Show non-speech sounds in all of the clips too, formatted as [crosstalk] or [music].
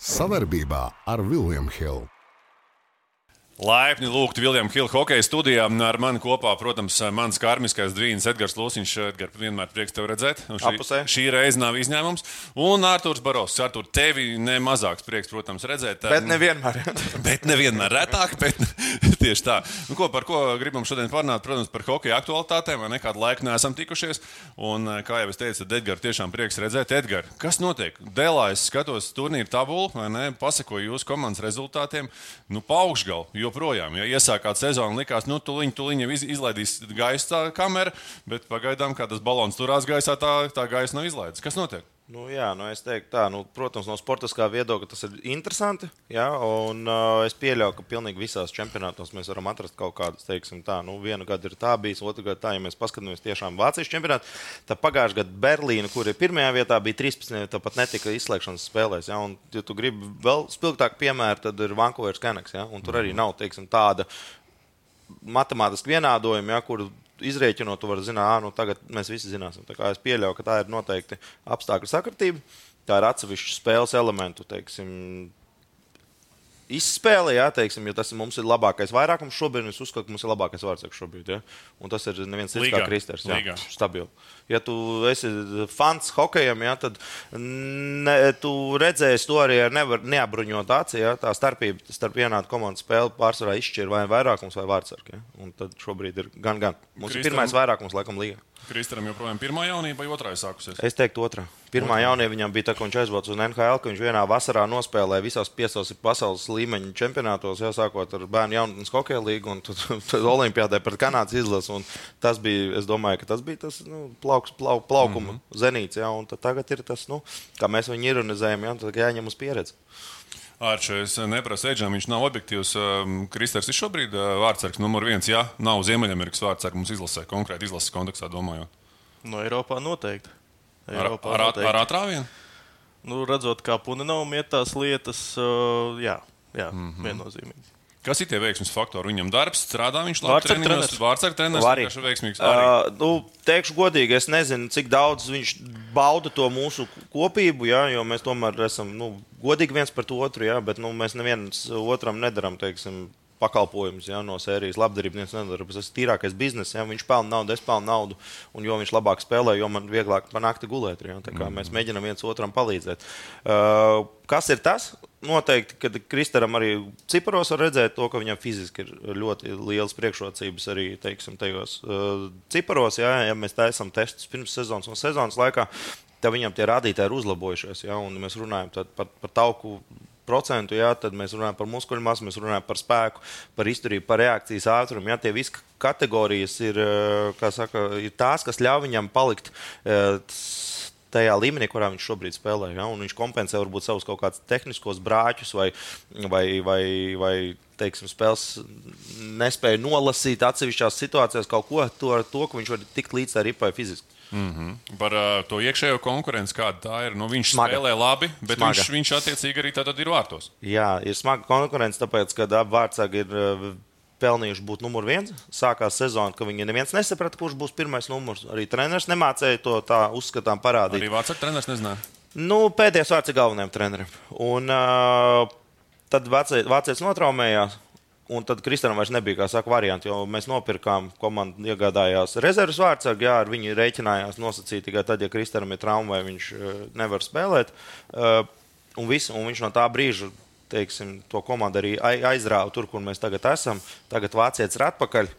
Savarbībā ar Vilniņu Hildu. Laipni lūgt Viljams Hilda hokeja studijā. Ar mani kopā, protams, mans karmiskais dvīns Edgars Lūsiņš. Edgars, vienmēr prieks tevi redzēt. Un šī, Apusē. šī reize nav izņēmums. Un Artūrs Baros. Artur, tevi nemazāks prieks, protams, redzēt. Bet nevienmēr. [laughs] Bet nevienmēr retāk, bet [laughs] tieši tā. Nu, ko, par ko gribam šodien parunāt? Protams, par hokeja aktualitātēm. Nekādu laiku neesam tikušies. Un, eh, kā jau es teicu, Edgars tiešām prieks redzēt. Edgars, kas notiek? Dēlā es skatos turnīru tabulu, vai ne? Pasakoju jūsu komandas rezultātiem. Nu, paugšgal joprojām. Ja iesākāt sezonu, likās, nu, tuliņ, tuliņ jau iz- izlaidīs gaisa kamera, bet pagaidām, kā tas balons turās gaisā, tā, tā gaisa nav izlaidis. Kas notiek? Nu, jā, nu es teiktu, tā, nu, protams, no sportiskā viedokļa tas ir interesanti. Jā, un uh, es pieļauju, ka pilnīgi visās čempionātos mēs varam atrast kaut kādas, teiksim, tā, nu, vienu gadu ir tā bijis, otru gadu tā, ja mēs paskatāmies tiešām Vācijas čempionātā. Tad pagājušajā gadā Berlīna, kur ir pirmajā vietā, bija 13, tāpat netika izslēgšanas spēlēs. Jā, un, ja tu gribi vēl spilgtāku piemēru, tad ir Vankūveras Kanaks, jā, un tur arī nav, teiksim, tāda matemātiski vienādojumi, ja, kur izrēķinot, tu vari zināt, nu, tagad mēs visi zināsim. Es pieļauju, ka tā ir noteikti apstākļu sakritība. Tā ir atsevišķa spēles elementu, teiksim, izspēle, jā, teiksim, jo tas mums ir labākais vairākums šobrīd. Es uzskatu, ka mums ir labākais vārds šobrīd. Ja? Un tas ir neviens cits kā. Kristers. Jā, stabili. Ja tu esi fans hokejam, ja, tad ne, tu redzēsi to arī ar nevar, neapbruņot aci. Ja? Tā starpība starp vienādu komandu spēli pārsvarā izšķir vai vairākums vai vārdsargi. Ja? Un tad šobrīd ir gan, gan. Mums Kristam- ir pirmais vairākums, laikam, līga. Kristaram joprojām pirmā jaunība vai otrā sākusies? Es teiktu, otrā. Pirmā jaunība viņam bija tā, ka viņš aizbrauca uz NHL, ka viņš vienā vasarā nospēlēja visās piecās pasaules līmeņa čempionātos, jau sākot ar bērnu jaunatnes hokeja līgu un tad, [laughs] tad Olimpijādē pret Kanādas izlasi. Un Tas bija, es domāju, ka tas bija tas nu, plauks, plau, plaukuma mm -hmm. zenīts. Ja, un tagad ir tas, nu, kā mēs viņu ironizējam, ja, tad jāņem uz pieredzi. Arčs, es neprasu Edžam, viņš nav objektīvs. Um, Kristers ir šobrīd uh, vārdsargs numur viens. Jā, nav Ziemeļamerikas vārdsargs mums izlasē, konkrēti izlases kontekstā domājot. No Eiropā noteikti. Ar, Eiropā ar, ar, noteikti. ar atrāvienu? Nu, redzot, kā Puninaum iet tās lietas, uh, jā, jā mm. -hmm. viennozīmīgi. Kas ir tie veiksmes faktori? Viņam darbs, strādā viņš labi treniņos, treneris. vārdsargu treneris, Arī. vienkārši veiksmīgs. Arī. Uh, nu, teikšu godīgi, es nezinu, cik daudz viņš bauda to mūsu kopību, jā, jo mēs tomēr esam nu, godīgi viens pret otru, jā, bet nu, mēs neviens otram nedaram. Teiksim, Pakalpojums ja, no sērijas labdarības viens nedara. Tas ir tīrākais bizness. Ja, viņš pelna naudu, es pelnu naudu. Un jo viņš labāk spēlē, jo man vieglāk panākt gulēt. Ja, kā mēs mēģinām viens otram palīdzēt. Uh, kas ir tas? Noteikti, kad Kristaram arī ciparos var redzēt to, ka viņam fiziski ir ļoti liels priekšrocības arī teiksim, tajos uh, ciparos. Jā, ja mēs taisām testus pirms sezonas un sezonas laikā, tad viņam tie rādītāji ir uzlabojušies. Jā, un mēs runājam par, par tauku procentu, jā, tad mēs runājam par muskuļu masu, mēs runājam par spēku, par izturību, par reakcijas ātrumu. Jā, tie visi kategorijas ir, eh, saka, ir tās, kas ļauj viņam palikt. eh, Tajā līmenī, kurā viņš šobrīd spēlē, ja? viņš kompensē varbūt savus kaut kādus tehniskos brāķus vai, vai, vai, vai teiksim, spēles nespēju nolasīt atsevišķās situācijās kaut ko to, to ka viņš var tikt līdz tā ripai fiziski. Par uh, to iekšējo konkurenci, kāda tā ir. Nu, viņš Smaga. spēlē labi, bet Smaga. viņš, viņš attiecīgi arī tad ir vārtos. Jā, ir smaga konkurence, tāpēc, ka abi vārdsargi ir eh, pelnījuši būt numur viens. Sākās sezona, ka viņi neviens nesaprata, kurš būs pirmais numurs. Arī treneris nemācēja to tā uzskatām parādīt. Arī vārdsargu treneris nezināja. Nu, pēdējais vārds ir galvenajam trenerim. Un, uh, tad vācietis notraumējās. Un tad Kristānam vairs nebija, kā saka, varianti, jo mēs nopirkām komandu, iegādājās rezerves vārdsargu. Jā, ar viņu rēķinājās nosacīt tikai tad, ja Kristānam ir trauma vai viņš uh, nevar spēlēt. Uh, un, viss, un viņš no tā brīža teiksim, to komandu arī ai- aizrāva tur, kur mēs tagad esam. Tagad vācietis ir atpakaļ.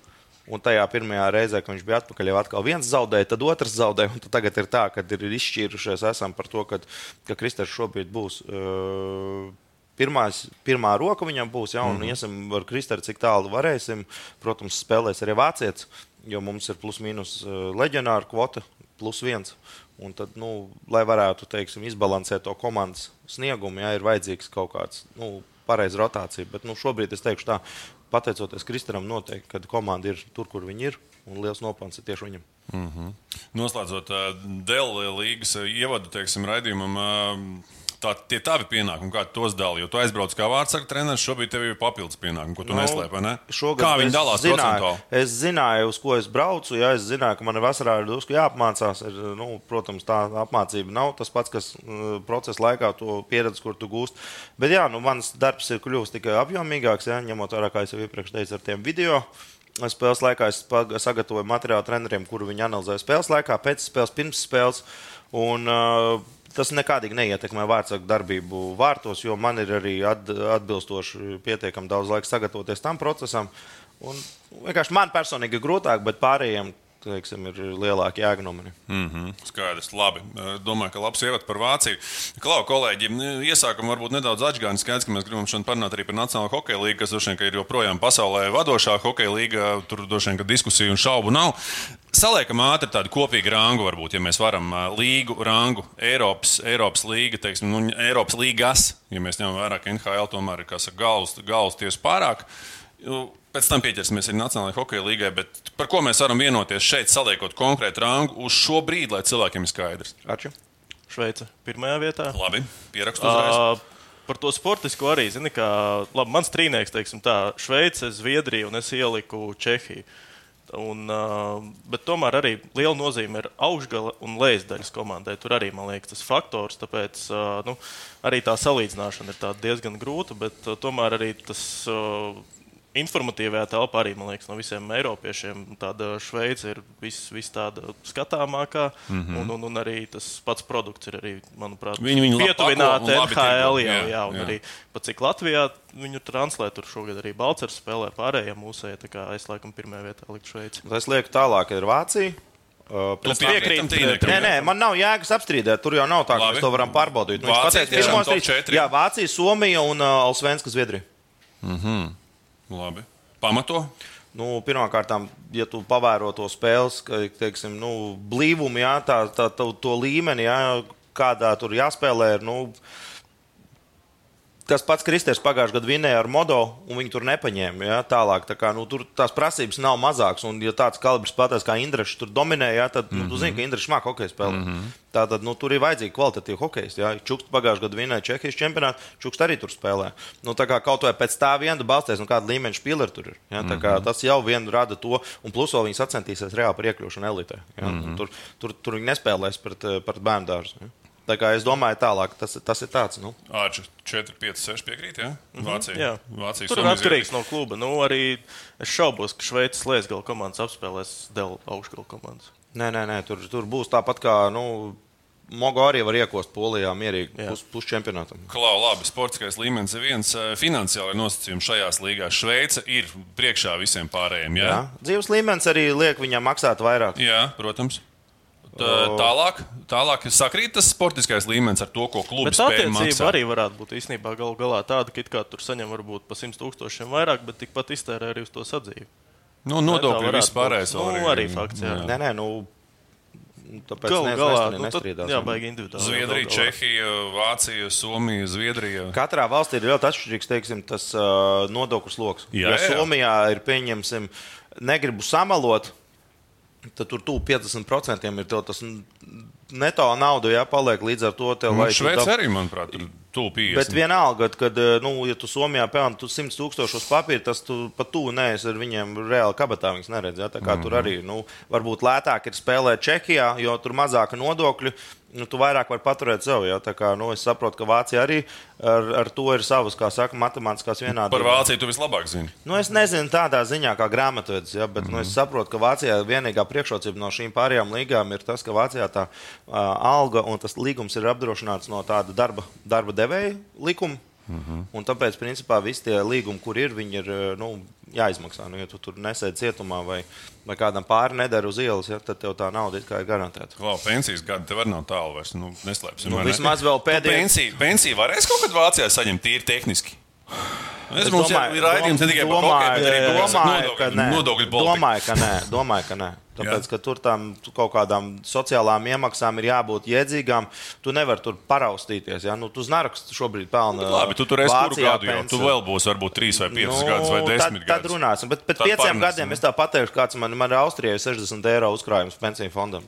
Un tajā pirmajā reizē, kad viņš bija atpakaļ, jau atkal viens zaudēja, tad otrs zaudēja. tad Tagad ir tā, ka ir izšķīrušies par to, kad, ka Kristers šobrīd būs. Uh, Pirmās, pirmā roka viņam būs, ja, un mm -hmm. iesim ar Kristēru, cik tālu varēsim. Protams, spēlēs arī vācietis, jo mums ir plus-minus uh, leģionāra kvota, plus viens. Un tad, nu, lai varētu teiksim, izbalansēt to komandas sniegumu, ja ir vajadzīgs kaut kāds nu, pareizs rotācija. Bet nu, šobrīd es teikšu tā, pateicoties Kristēram, noteikti, ka komanda ir tur, kur viņi ir, un liels nopelns ir tieši viņam. Noslēdzot uh, Dēļa līgas uh, ievadu teiksim, raidījumam, uh, tā, tie tavi pienākumi, kā tu tos dali. Jo tu aizbrauc kā vārdsarga treneris, šobrīd tev ir papildus pienākumi, ko tu nu, neslēp. Ne? Kā viņi dalās zināju? Es zināju, uz ko es braucu. Ja es zināju, ka man ir vasarā ir drusku jāapmācās. Ir, nu, protams, tā apmācība nav tas pats, kas uh, procesa laikā to pieredzi, kur tu gūsti. Bet jā, nu, mans darbs ir kļuvis tikai apjomīgāks, ja, ņemot vērā, kā jau iepriekš teicu, ar tiem video. Spēles laikā es sagatavoju materiālu treneriem, kuru viņi analizēja spēles laikā, pēc spēles, pirms spēles. Un, uh, tas nekādīgi neietekmē vārdsargu darbību vārtos, jo man ir arī atbilstoši pietiekami daudz laika sagatavoties tam procesam. Un vienkārši man personīgi ir grūtāk, bet pārējiem teiksim, ir no manis. Mm -hmm. Skaidrs, labi. Domāju, ka labs ievads par Vāciju. Klau, kolēģi, iesākam varbūt nedaudz atgādināt, skaidrs, ka mēs gribam šodien parunāt arī par Nacionālo hokeja līgu, kas droši vien ir joprojām pasaulē vadošā hokeja līga. Tur droši vien diskusiju un šaubu nav. Saliekam ātri tādu kopīgu rangu, varbūt, ja mēs varam līgu rangu, Eiropas, Eiropas līga, teiksim, nu, Eiropas līgas, ja mēs ņemam vērā, ka NHL tomēr ir galvas, galvas tiesu pārāk. Pēc tam pieķersimies arī Nacionālajai hokeja līgai, bet par ko mēs varam vienoties šeit, saliekot konkrētu rangu uz šo brīdi, lai cilvēkiem ir skaidrs. Aču. Šveice pirmajā vietā. Labi, pierakstu uzreiz. Uh, par to sportisko arī zini, ka labi, mans trīnieks, teiksim, tā Šveice, Zviedrija un es ieliku Čehiju. Un, uh, bet tomēr arī liela nozīme ir augšgala un lejasdaļas komandai. Tur arī man liekas tas faktors. Tāpēc uh, nu, arī tā salīdzināšana ir diezgan grūta, bet uh, tomēr arī tas. Uh, informatīvajā telpā arī, man liekas, no visiem eiropiešiem tāda Šveice ir vis, vis tāda skatāmākā. Mm -hmm. un, un, un arī tas pats produkts ir arī, manuprāt, viņi, viņi pietuvināti NHL. Jā, jā, jā, un jā. arī pat cik Latvijā viņu translē, tur šogad arī Balcers spēlē pārējie mūsēji. Tā kā es laikam pirmajā vietā liktu Šveici. Es lieku tālāk ir Vācija. Uh, piekrītam, nē, nē, man nav jēgas apstrīdēt. Tur jau nav tā, ka mēs to varam pārbaudīt. Nu, Vācija, pateic, pirmos, jā, Vācija, Somija un uh, Alsvenska Zviedrija. Mm -hmm. Labi. Pamato? Nu, Pirmkārt, ja tu pavēro to spēles teiksim, nu, blīvumu, jā, tā, tā, tā, to līmeni, jā, kādā tur jāspēlē, ir, nu, tas pats Kristers pagājušajā gadā vinēja ar modo, un viņi tur nepaņēma. Ja, tālāk, tā kā, nu, tur tās prasības nav mazākas. Un, ja tāds kalibrs pateiks, kā Indrišs tur dominē, ja, tad nu, tu zini, ka Indrišs māca hokeju spēlēt. Mm -hmm. Tātad nu, tur ir vajadzīgi kvalitatīvi hokeji. Ja. Čukst pagājušajā gadā vinēja Čehijas čempionātu, Čukst arī tur spēlē. Nu, kā kaut vai pēc tā viena balsties, nu, kāda līmeņa spīlera tur ir. Ja. Mm -hmm. Tas jau vien rada to, un plus vēl viņi sacentīsies reāli par iekļūšanu elitē. Ja. Mm -hmm. tur, tur, tur viņi nespēlēs pret, pret bērnu dārzu. Ja. Tā kā es domāju, tālāk tas, tas ir tāds. Nu. Āķis 4, 5, 6 piekrīt. Ja? Mhm. Vācija, jā, Vācija, tur ir atkarīgs no kluba. Nu, arī es šaubos, ka Šveices Liesgala komandas apspēlēs Dēlu augšgala komandas. Nē, nē, nē tur, tur būs tāpat kā. Nu, Mogo arī var iekost Polijā mierīgi pus, pusčempionātam. Klau, labi, sportiskais līmenis ir viens. Finansiāli nosacījumi šajās līgās. Šveice ir priekšā visiem pārējiem. Jā, jā. dzīves līmenis arī liek viņam maksāt vairāk. Jā, protams. Tālāk, tālāk sakrīt tas sportiskais līmenis ar to, ko klubs spēj maksāt. Tā arī varētu būt īstenībā galu galā tāda, ka kā tur saņem varbūt pa 100 tūkstošiem vairāk, bet tikpat iztērē arī uz to sadzīvi. Nu, nodokļi vispārējais. Nu, arī, arī fakts, jā. jā. Nē, nē, nu, Tāpēc Galu galā nu, tad, jā, baigi individuāli. Zviedrija, Čehija, Vācija, Somija, Zviedrija. Katrā valstī ir ļoti atšķirīgs teiksim, tas uh, nodokļu sloks. Jā, ja Somijā ir pieņemsim, negribu samalot, tad tur tuvu 50% ir tas neto nauda, ja paliek līdz ar to. Nu, Šveice dab... arī, manuprāt, ir tuvu 50. Bet vienalga, kad, eh, nu, ja tu Somijā pelni 100 tūkstošus papīru, tas tu pat tuvu neesi ar viņiem reāli kabatā. Viņas neredz, ja? Tā kā mm -hmm. tur arī, nu, varbūt lētāk ir spēlēt Čehijā, jo tur mazāka nodokļu nu, tu vairāk vari paturēt sev. Ja? Kā, nu, es saprotu, ka Vācija arī ar, ar to ir savas, kā saka, matemātiskās vienādības. Par Vāciju tu vislabāk zini. Nu, es nezinu tādā ziņā, kā grāmatvedis, ja? bet mm -hmm. nu, es mhm. saprotu, ka Vācijā vienīgā priekšrocība no šīm pārējām līgām ir tas, ka Vācijā tā uh, alga un tas līgums ir apdrošināts no tāda darba, darba devēja likuma. -hmm. Un tāpēc, principā, visi tie līgumi, kur ir, viņi ir nu, jāizmaksā. Nu, ja tu tur nesēdi cietumā vai, vai kādam pāri nedara uz ielas, ja, tad tev tā nauda ir garantēta. Klau, pensijas gadi tev arī nav tālu vairs. Nu, neslēpsim. Nu, vismaz vēl pēdējā. Pensiju, pensiju varēs kaut kad Vācijā saņemt tīri tehniski. Es, es domāju, ir raidījums ne tikai par domāju, domāju, ka nē. Domāju, ka nē. Tāpēc, ka tur tam kaut kādām sociālām iemaksām ir jābūt jēdzīgām. Tu nevari tur paraustīties. Ja? Nu, tu znarakstu šobrīd pelna. Nu, Labi, tu tur esi kuru gadu jau. Tu vēl būsi varbūt 3 vai 5 gadus vai 10 tad, tad gadus. runāsim. Bet pēc Tad pieciem parunāsim, gadiem jā. es tā pateikšu, kāds man, man ir Austrijai 60 eiro uzkrājums pensiju fondam.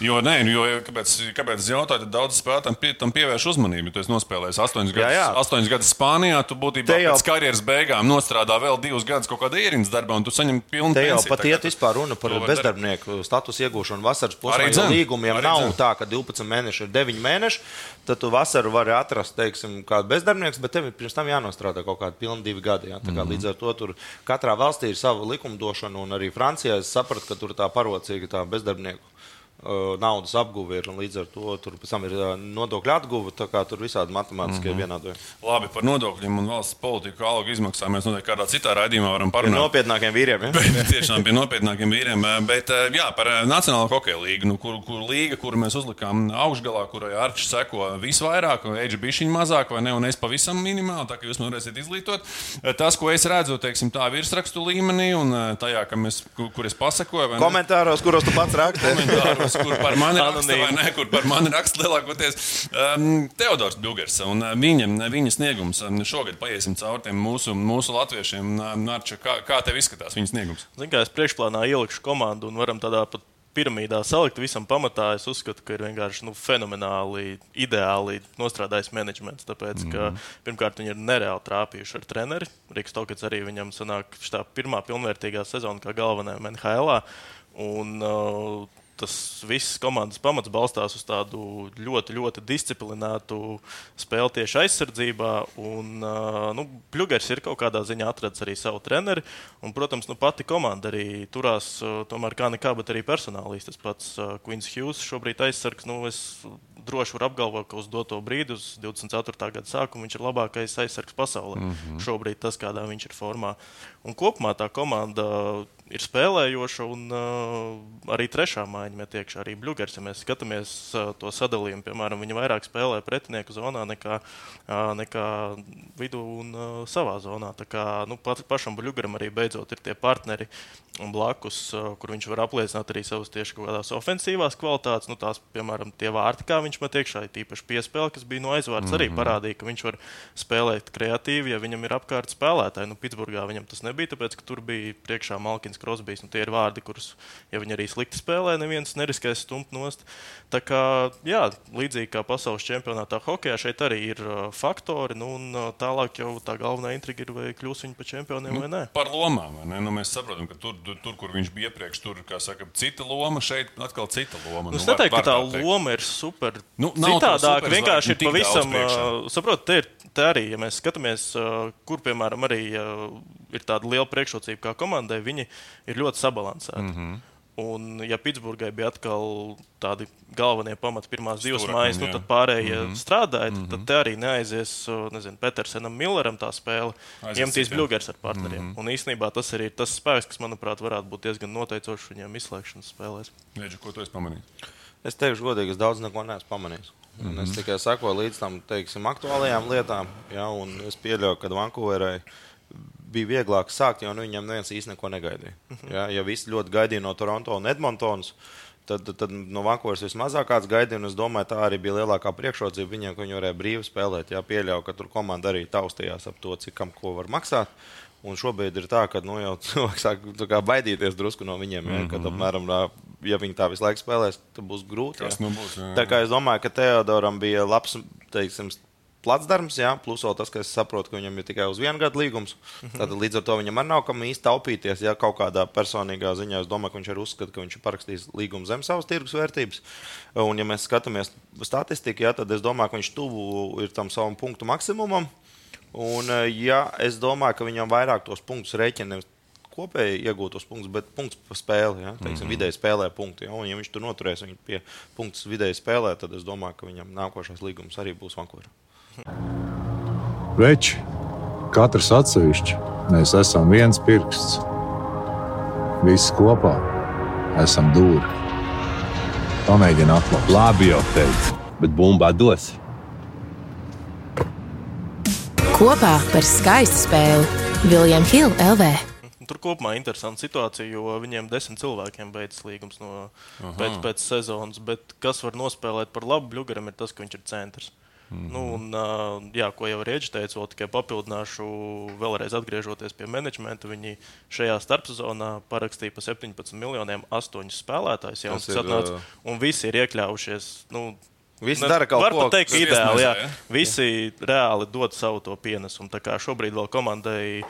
Jo, nē, nu, jo kāpēc, kāpēc jautāju, tad daudz spēlētājiem pie, tam pievērš uzmanību. Tu esi nospēlējis 8 gadus, jā. 8 gadus Spānijā, tu būtībā jau- pēc karjeras beigām nostrādā vēl 2 gadus kaut kādā ierīnas darbā, un tu saņem pilnu Te jau pensiju. pat iet vispār runa par bezdarbnieku statusu iegūšanu vasaras posmā. Līgumiem arī nav dzen. tā, ka 12 mēneši ir 9 mēneši. Tad tu vasaru vari atrast, teiksim, kādu bezdarbnieku, bet tev ir pirms tam jānostrādā kaut kādi pilni divi gadi. Jā. Tā kā Līdz ar to tur katrā valstī ir sava likumdošana, un arī Francijā es sapratu, ka tur tā parocīga tā bezdarbnieku. Naudas apguve ir, un līdz ar to tur pēc tam ir nodokļu atguve. Tā kā tur visādi matemātiskie mm -hmm. vienādojumi. Labi, par nodokļiem un valsts politiku algu izmaksām mēs noteikti kādā citā raidījumā varam Pie parunāt. nopietnākiem vīriem. Ja? [laughs] Bet tiešām pie nopietnākiem vīriem. Bet jā, par Nacionālo hokeja līgu, nu, kur, kur līga, kuru mēs uzlikām augšgalā, kurai Arčs seko visvairāk, Eģe bišķiņa mazāk, vai ne, un es pavisam minimāli, tā kā jūs man varēsiet izglītot. Tas, ko es redzu, teiksim, tā virsrakstu līmenī un tajā, es, kur, es pasakoju? Komentāros, kuros tu pats raksti. Komentāros, kur par mani raksta, vai ne, kur par mani raksta lielākoties. Um, Teodors un uh, viņa, viņa sniegums. Um, šogad paiesim cauri tiem mūsu, mūsu latviešiem. Nārča, kā, kā tev izskatās viņa sniegums? Zinu, kā es priekšplānā ielikšu komandu un varam tādā pat piramīdā salikt visam pamatā. Es uzskatu, ka ir vienkārši nu, fenomenāli, ideāli nostrādājis menedžments. Tāpēc, mm -hmm. ka pirmkārt viņi ir nereāli trāpījuši ar treneri. Rīgas Tokets arī viņam sanāk šī pirmā pilnvērtīgā sezona kā galvenajam NHL. Un, uh, Tas viss komandas pamats balstās uz tādu ļoti, ļoti disciplinētu spēli tieši aizsardzībā. Un, nu, Bluegers ir kaut kādā ziņā atradis arī savu treneri. Un, protams, nu, pati komanda arī turās tomēr kā nekā, bet arī personālīs. Tas pats Quins Hughes šobrīd aizsargs. Nu, es droši varu apgalvot, ka uz doto brīdi, uz 24. gada sākumu, viņš ir labākais aizsargs pasaulē. Mm -hmm. Šobrīd tas, kādā viņš ir formā. Un kopumā tā komanda ir spēlējoša, un uh, arī trešā mājiņa met iekšā. Arī Bluegers, ja mēs skatāmies uh, to sadalījumu, piemēram, viņi vairāk spēlē pretinieku zonā nekā, uh, nekā vidū un uh, savā zonā. Tā kā nu, pat, pašam Bluegeram arī beidzot ir tie partneri blakus, uh, kur viņš var apliecināt arī savas tieši kaut kādās ofensīvās kvalitātes. Nu, tās, piemēram, tie vārti, kā viņš met iekšā, ir tīpaši piespēle, kas bija no aizvārds, mm -hmm. arī parādīja, ka viņš var spēlēt kreatīvi, ja viņam ir apkārt spēlētāji. Nu, Pitsburgā viņam tas nebija, tāpēc, ka tur bija priekšā Malkins Krosbīs. Nu, tie ir vārdi, kurus, ja viņi arī slikti spēlē, neviens neriskēs stumt nost. Tā kā, jā, līdzīgi kā pasaules čempionātā hokeja, šeit arī ir uh, faktori, nu, un uh, tālāk jau tā galvenā intriga ir, vai kļūs viņi par čempioniem nu, vai nē. Par lomām. vai Ne? Nu, mēs saprotam, ka tur, tur, tur, kur viņš bija iepriekš, tur saka, cita loma, šeit atkal cita loma. Nu, es var- neteiktu, var ka tā teikt. loma ir super. Nu, citādāk, superzvaigžņu vienkārši ir pavisam. saprotiet, te ir te arī, ja mēs skatāmies, kur, piemēram, arī ir tāda liela priekšrocība kā komandai, viņi ir ļoti sabalansēti. Mm. -hmm. Un, ja Pitsburgai bija atkal tādi galvenie pamati, pirmās divas mājas, nu, tad pārējie mm Mhm. -hmm. strādāja. Mm -hmm. Tad te arī neaizies nezinu, Petersenam, Milleram tā spēle. Citiem. Bluegers ar partneriem. Mm -hmm. Un īstenībā tas arī ir tas spēks, kas, manuprāt, varētu būt diezgan noteicošs viņiem izslēgšanas spēlēs. Neģi, ko tu esi pamanījis? Es teikšu, godīgi, es daudz neko neesmu pamanījis. Mm -hmm. Es tikai sekoju līdz tam teiksim, aktuālajām lietām, ja, un es pieļauju, ka Vankūverai bija vieglāk sākt, jo nu, viņam neviens īsti neko negaidīja. Ja, ja visi ļoti gaidīja no Toronto un Edmontonas, tad, tad no Vankūveras vismazāk kāds gaidīja, es domāju, tā arī bija lielākā priekšrocība viņiem, ka viņi varēja brīvi spēlēt. Ja, pieļauju, ka tur komanda arī taustījās ap to, cik kam ko var maksāt. Un šobrīd ir tā, ka nu, jau [laughs] cilvēks sāk baidīties drusku no viņiem. Ja, kad, apmēram, tā, ja viņi tā visu laiku spēlēs, tad būs grūti. Ja. nu būs? jā, Tā kā es domāju, ka Teodoram bija labs teiksim, placdarbs, jā, plus vēl tas, ka es saprotu, ka viņam ir tikai uz vienu gadu līgums. Tad līdz ar to viņam arī nav kam īsti taupīties. Ja kaut kādā personīgā ziņā es domāju, ka viņš arī uzskata, ka viņš ir parakstījis līgumu zem savas tirgus vērtības. Un, ja mēs skatāmies statistiku, jā, tad es domāju, ka viņš tuvu ir tam savam punktu maksimumam. Un, ja es domāju, ka viņam vairāk tos punktus rēķina kopēji iegūtos punktus, bet punkts par spēli. Ja? Teiksim, mm -hmm. Vidēji spēlē punkti. Ja? Ja viņš tur noturēs viņu pie punktus vidēji spēlē, tad es domāju, ka viņam nākošais līgums arī būs Vankūverā. Veči, katrs atsevišķi, mēs esam viens pirksts. Visi kopā esam dūri. Pamēģini atklāt. Labi, jau teicu, bet bumbā dos. Kopā par skaistu spēli Viljams Hilde LV. tur kopumā ir interesanta situācija, jo viņiem desmit cilvēkiem beidzas līgums no, pēc, pēc sezonas. Bet kas var nospēlēt par labu Bluegaram, ir tas, ka viņš ir centrs. Mm -hmm. nu, un, jā, ko jau Rieģis teica, vēl tikai papildināšu, vēlreiz atgriežoties pie menedžmenta. Viņi šajā starpsezonā parakstīja par 17 miljoniem astoņus spēlētājus. Jā, un, atnāca, un visi ir iekļaujušies. Nu, Visi dara kaut ko. Var teikt, ideāli. Jā. ja? Visi reāli dod savu to pienesumu. Tā kā šobrīd vēl komandai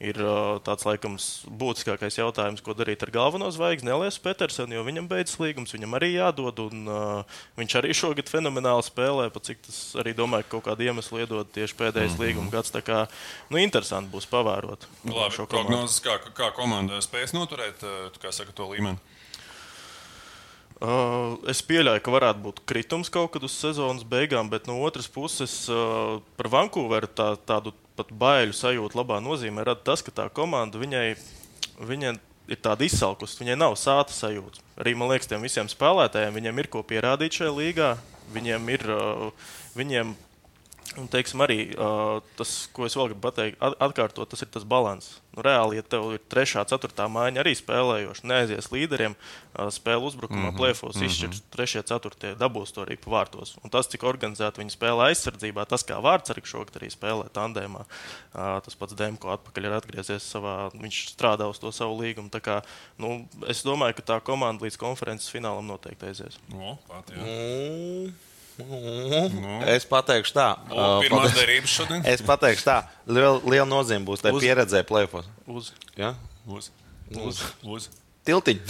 ir tāds laikam būtiskākais jautājums, ko darīt ar galveno zvaigzni Eliesu Petersonu, jo viņam beidzas līgums, viņam arī jādod. Un, uh, viņš arī šogad fenomenāli spēlē, pat cik tas arī domāju, ka kaut kādu iemeslu iedod tieši pēdējais mm -hmm. līguma gads. Tā kā nu, interesanti būs pavērot Labi, šo komandu. prognozes, kā, kā komanda spēs noturēt kā saka, to līmeni. Uh, es pieļauju, ka varētu būt kritums kaut kad uz sezonas beigām, bet no otras puses uh, par Vankūveru tā, tādu pat baiļu sajūtu labā nozīmē rada tas, ka tā komanda viņai, viņai ir tāda izsalkusi, viņai nav sāta sajūta. Arī man liekas, tiem visiem spēlētājiem viņiem ir ko pierādīt šajā līgā. Viņiem ir, uh, viņiem Un, teiksim, arī uh, tas, ko es vēl gribu pateikt, at atkārtot, tas ir tas līdzsvars. Nu, reāli, ja tev ir trešā, ceturtā mājiņa arī spēlējoša, neaizies līderiem, uh, spēle uzbrukumā, mm -hmm. plēfos, mm -hmm. izšķirs trešie, ceturtie, dabūs to arī pa vārtos. Un tas, cik organizēti viņi spēlē aizsardzībā, tas, kā vārdsargs šogad arī spēlē tandēmā, uh, tas pats Demko atpakaļ ir atgriezies savā, viņš strādā uz to savu līgumu. Tā kā, nu, es domāju, ka tā komanda līdz konferences finālam noteikti aizies. O, pat, jā. Mm. Mm. Es pateikšu tā. O, derības šodien? Es pateikšu tā. Liela, liela nozīme būs tai pieredzē plēfos. Uz. Ja? Uz. Uz. Uz. Tiltiņi.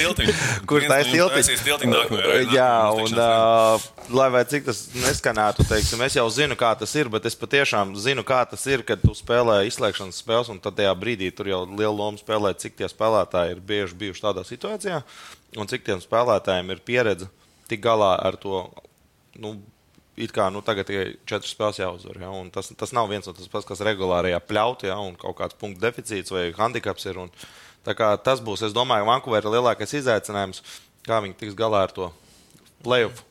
Tiltiņu. Kurš Viens tā ir taisīs tiltiņu nākamajā Jā, un uh, lai vai cik tas neskanētu, teiksim, es jau zinu, kā tas ir, bet es patiešām zinu, kā tas ir, kad tu spēlē izslēgšanas spēles, un tad tajā brīdī tur jau liela loma spēlē, cik tie spēlētāji ir bieži bijuši tādā situācijā, un cik tiem spēlētājiem ir pieredze tik galā ar to. Nu, It kā nu, tagad tikai četras spēles jāuzvar. Ja? Tas, tas nav viens no tas pats, kas regulārajā pļaut, ja? un kaut kāds punktu deficīts vai handicaps ir. Un, tas būs, es domāju, Vankūverā lielākais izaicinājums, kā viņi tiks galā ar to playoff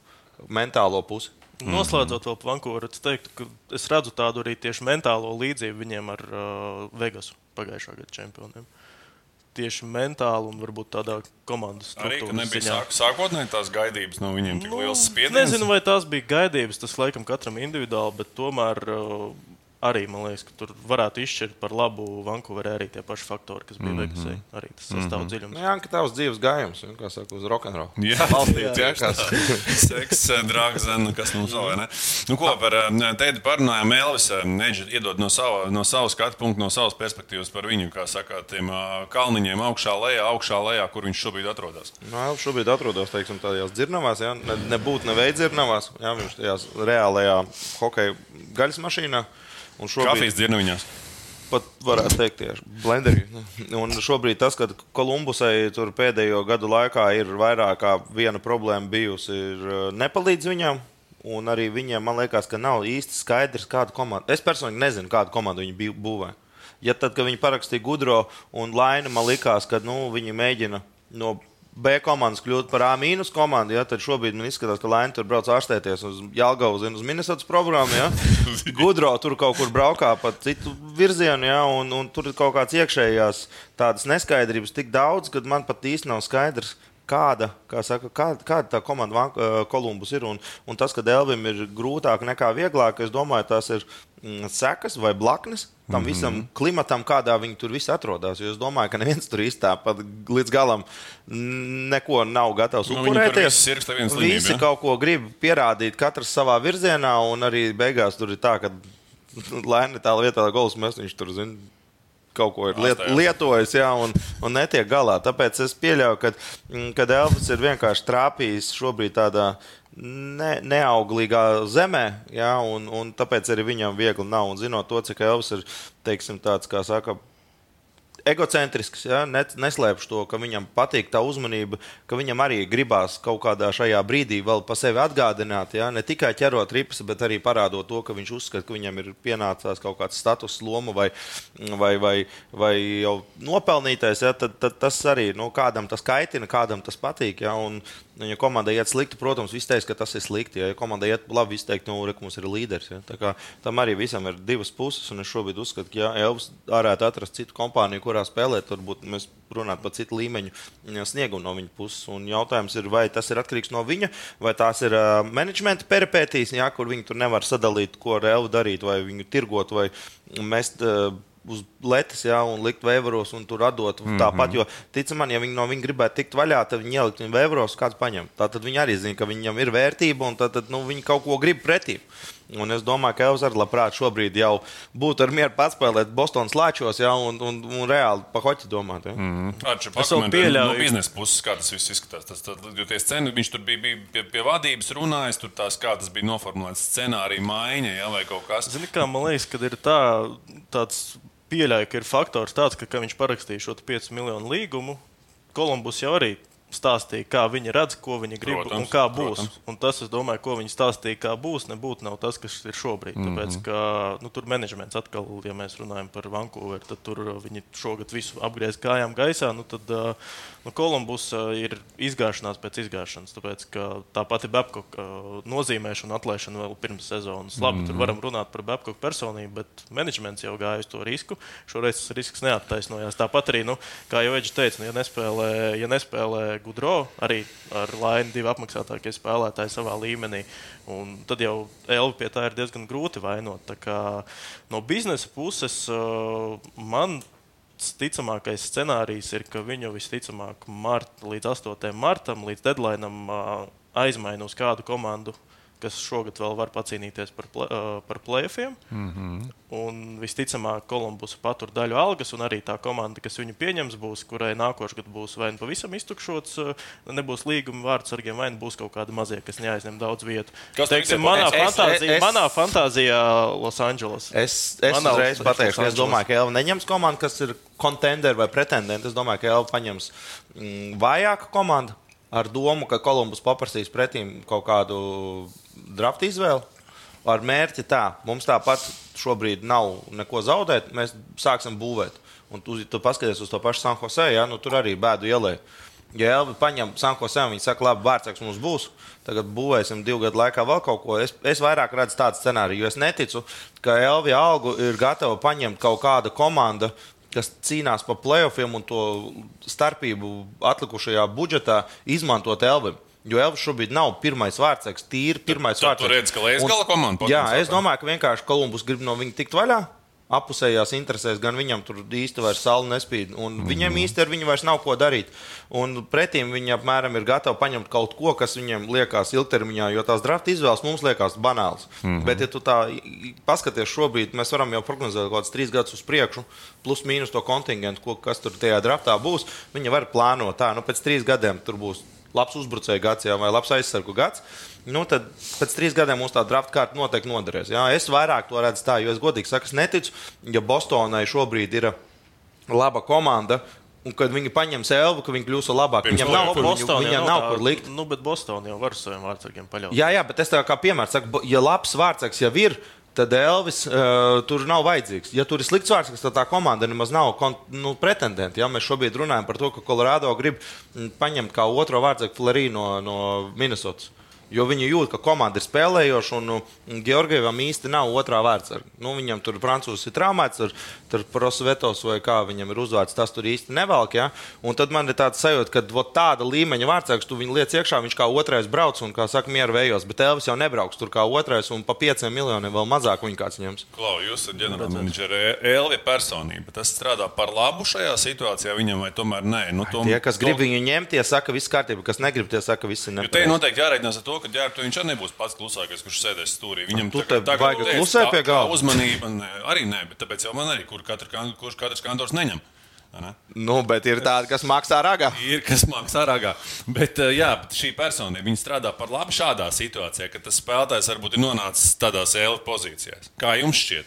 mentālo pusi. Noslēdzot vēl Vankūveru, es teiktu, ka es redzu tādu arī tieši mentālo līdzību viņiem ar uh, Vegasu pagājušā gada čempioniem. Tieši mentāli un varbūt tādā komandas Arī, ka struktūras nebija sāk, sākotnēji tās gaidības no viņiem tik Nu, liels spiediens. Nezinu, vai tās bija gaidības. Tas laikam katram individuāli, bet tomēr uh, arī man liekas, ka tur varētu izšķirt par labu Vankūverē arī tie paši faktori, kas bija mm -hmm. Vegasai. Arī tas sastāv mm -hmm. dziļums. Nu, Jā, ka tavs dzīves gājums, ja, kā saka, uz rokenrola. Jā, [laughs] Balstīts, jā, kas. tā. [laughs] Seks, drāgs, zina, kas mums vēl ir. Nu, ko par Tēdi parunājām? Elvis Neģi iedod no sava, no sava skatu punkta, no savas perspektīvas par viņu, kā saka, tiem kalniņiem augšā lejā, augšā lejā, kur viņš šobrīd atrodas. Nu, jā, šobrīd atrodas teiksim, tādās dzirnavās, ja? ne, nebūtu neveids dzirnavās. Jā, viņš tajās reālajā hokeja gaļas mašīnā. Un šobrīd Kafijas dzirnaviņās. pat varētu teikt, tieši blenderī. Un šobrīd tas, ka Kolumbusai pēdējo gadu laikā ir vairāk kā viena problēma bijusi, ir uh, nepalīdz viņam. Un arī viņiem, man liekas, ka nav īsti skaidrs, kādu komandu. Es personīgi nezinu, kādu komandu viņi būvē. Ja tad, kad viņi parakstīja Gudro un Lainu, man likās, ka nu, viņi mēģina no B komandas kļūt par A mīnus komandu, ja, tad šobrīd man izskatās, ka Laina tur brauc ārstēties uz Jālgaus un uz Minnesotas programmu. Ja. [laughs] Gudro tur kaut kur braukā pa citu virzienu, ja, un, un tur ir kaut kāds iekšējās tādas neskaidrības tik daudz, ka man pat īsti nav skaidrs. Kāda, kā saka, kāda, kāda tā komanda eh, Kolumbus ir? Un, un tas, ka Dēlvim ir grūtāk nekā vieglāk, es domāju, tas ir sekas vai blaknes tam mm -hmm. visam klimatam, kādā viņi tur visi atrodas. Jo es domāju, ka neviens tur īstenībā pat līdz galam mm, neko nav gatavs Nu, upurēties. visi viens slimību, Visi ja? kaut ko grib pierādīt, katrs savā virzienā, un arī beigās tur ir tā, ka [laughs] Laina tā vietā gols mēs viņš tur zina. Kaut ko ir liet, lietojis, jā, un, un netiek galā. Tāpēc es pieļauju, ka mm, kad Elvis ir vienkārši trāpījis šobrīd tādā ne, neauglīgā zemē, jā, un, un tāpēc arī viņam viegli nav. Un zinot to, cik Elvis ir teiksim, tāds, kā saka, egocentrisks. Ja? Ne- Neslēpšu to, ka viņam patīk tā uzmanība, ka viņam arī gribās kaut kādā šajā brīdī vēl pa sevi atgādināt. Ja? Ne tikai ķerot ripas, bet arī parādot to, ka viņš uzskata, ka viņam ir pienācās kaut kāds status, loma vai, vai, vai, vai jau nopelnītais. Ja? Tad, tad tas arī nu, kādam tas kaitina, kādam tas patīk. Ja? Un, Un, Ja komandai iet slikti, protams, viss teiks, ka tas ir slikti. Ja komandai iet labi, viss teiks, nu, re, ka mums ir līderis. Ja. Tā kā Tam arī visam ir divas puses. Es šobrīd uzskatu, ka, ja Elvis varētu atrast citu kompāniju, kurā spēlēt, varbūt mēs runātu par citu līmeņu ja, sniegumu no viņa puses. Un jautājums ir, vai tas ir atkarīgs no viņa, vai tās ir uh, menedžmenta peripētīs, ja, kur viņi tur nevar sadalīt, ko ar Elvu darīt, vai viņu tirgot, vai mest. Uh, uz letes, ja, un likt vēros, un tur atdot mm -hmm. tāpat. Jo, ticam man, ja viņi no viņa gribētu tikt vaļā, tad viņi ielikt viņu vēros, kāds paņem. Tad viņi arī zina, ka viņam ir vērtība, un tad, tad nu, viņi kaut ko grib pretī. Un es domāju, ka Elvis arī labprāt šobrīd jau būtu ar mieru pats spēlēt Bostonas lāčos, ja, un, un, un reāli pa hoķi domāt. Ja. Mm. Arču, Es pakomentē, pieļauju- No biznesa puses, kā tas viss izskatās. Tas, tad, jo tie sceni, viņš tur bija, bija pie, pie vadības runājis, tur tās, kā tas bija noformulēts scenārija maiņa ja, vai kaut kas. Zini, kā man liekas, ka ir tā, tāds pieļauja, ka ir faktors tāds, ka, ka viņš parakstīja šo 5 miljonu līgumu. Kolumbus jau arī stāstīja, kā viņi redz, ko viņi grib Protams, un kā būs. protams. Un tas, es domāju, ko viņi stāstīja, kā būs, nebūtu nav tas, kas ir šobrīd. Mhm. Tāpēc, ka nu, tur menedžments atkal, ja mēs runājam par Vankūveru, tad tur uh, viņi šogad visu apgriez kājām gaisā. Nu, tad uh, nu, Kolumbus uh, ir izgāšanās pēc izgāšanas. Tāpēc, ka tā pati Babkoka nozīmēšana un atlaišana vēl pirms sezonas. Labi, Mhm. tur varam runāt par Babkoka personību, bet menedžments jau gāja uz to risku. Šoreiz tas risks neattaisnojās. Tāpat arī, nu, kā jau Eģis teica, nu, ja nespēlē, ja nespēlē Gudro, arī ar Lainu divi apmaksātākie spēlētāji savā līmenī, un tad jau Elvi pie tā ir diezgan grūti vainot. No biznesa puses uh, man ticamākais scenārijs ir, ka viņu visticamāk mart, līdz 8. martam, līdz deadlineam uh, aizmaina uz kādu komandu, kas šogad vēl var pacīnīties par, ple, uh, par plēfiem. Mm -hmm. Un visticamāk, Kolumbus patur daļu algas, un arī tā komanda, kas viņu pieņems, būs, kurai nākošais gads būs vai nu pavisam iztukšots, uh, nebūs līguma vārdsargiem, vai nu būs kaut kādi mazie, kas neaizņem daudz vietu. Kas Teiksim, manā, Es- es- fantāzijā, es- manā fantāzijā Los Angeles. Es, es Manā uzreiz pateikšu, ka es domāju, ka Elva neņems komandu, kas ir kontenderi vai pretendenti. Es domāju, ka Elva paņems mm, vājāku komandu ar domu, ka Kolumbus paprasīs pretīm kaut kādu draftu izvēli. Ar mērķi tā, mums tāpat šobrīd nav neko zaudēt, mēs sāksim būvēt. Un tu, tu paskaties uz to pašu San Jose, ja, nu, tur arī bēdu ielē. Ja Elvi paņem Sanko Sēmu, viņi saka, labi, vārdsargs mums būs. Tagad būvēsim divu gadu laikā vēl kaut ko. Es, es vairāk redzu tādu scenāriju, jo es neticu, ka Elvi algu ir gatava paņemt kaut kāda komanda, kas cīnās par playoffiem un to starpību atlikušajā budžetā izmantot Elvim. Jo Elvis šobrīd nav pirmais vārdsargs, tīri pirmais vārdsargs. redzi, ka Lejas gala komanda Jā, es domāju, ka vienkārši Kolumbus grib no viņa tikt vaļā. Apusējās interesēs, gan viņam tur īsti vairs saule nespīd, un mm. viņam īsti ar viņu vairs nav ko darīt. Un pretīm viņi apmēram ir gatavi paņemt kaut ko, kas viņiem liekas ilgtermiņā, jo tās drafta izvēles mums liekas banāls. Mm -hmm. Bet, ja tu tā paskaties šobrīd, mēs varam jau prognozēt kaut kādus trīs gadus uz priekšu, plus mīnus to kontingentu, ko, kas tur tajā draftā būs. Viņi var plānot tā, nu pēc trīs gadiem tur būs labs uzbrucēju gads jā, vai labs aizsargu gads. Nu, tad pēc trīs gadiem mums tā drafta kārta noteikti noderēs. Jā. Es vairāk to redzu tā, jo es godīgi saku, es neticu, ja Bostonai šobrīd ir laba komanda. Un kad viņi paņems Elvu, ka viņi kļūs labāki, viņam nav, kur, viņu, Bostonā viņam jau nav tā- kur likt. Nu, bet Bostonā jau var saviem vārdsargiem paļauties. Jā, jā, bet es tā kā piemērs saku, ja labs vārdsargs jau ir, tad Elvis uh, tur nav vajadzīgs. Ja tur ir slikts vārdsargs, tad tā komanda nemaz nav kon- nu, pretendenti. Ja? Mēs šobrīd runājam par to, ka Colorado grib mm, paņemt kā otro vārdsargu Flerī no, no Minnesotas. Jo viņi jūt, ka komanda ir spēlējoša, un, Georgievam īsti nav otrā vārdsarga. Nu, viņam tur francūzis ir traumēts, tur, tur prosvetos vai kā viņam ir uzvārds, tas tur īsti nevelk. Ja? Un tad man ir tāds sajūta, ka vot, tāda līmeņa vārdsargs, tu viņu liec iekšā, viņš kā otrais brauc un, kā saka, mieru vējos, bet Elvis jau nebrauks tur kā otrais, un pa pieciem miljoniem vēl mazāk viņa kāds ņems. Klau, jūs esat ģenerālmenedžera Elvija personība. Tas strādā par labu šajā situācijā viņam vai tomēr nē? Nu, tom, Tie, kas grib tom- viņu ņemt, tie saka, viss kārtībā, kas negrib, tie saka, viss ir Jo te nepareizi. noteikti jāreikinās ar to, ka ģērbtu viņš arī nebūs pats klusākais, kurš sēdēs stūrī. Viņam Tu tā kā- te tā kā teici, klusē tā- pie tā galda. Uzmanība ne, arī nē, bet tāpēc jau man arī, kur katra, kurš katrs kantors neņem. ne? Nu, bet ir tādi, kas maksā ragā. Ir kas maksā ārā. Bet eh, jā, bet šī personība strādā par labu šādā situācijā, ka tas spēlētājs varbūt ir nonācis tādās ēlas pozīcijās. Kā jums šķiet?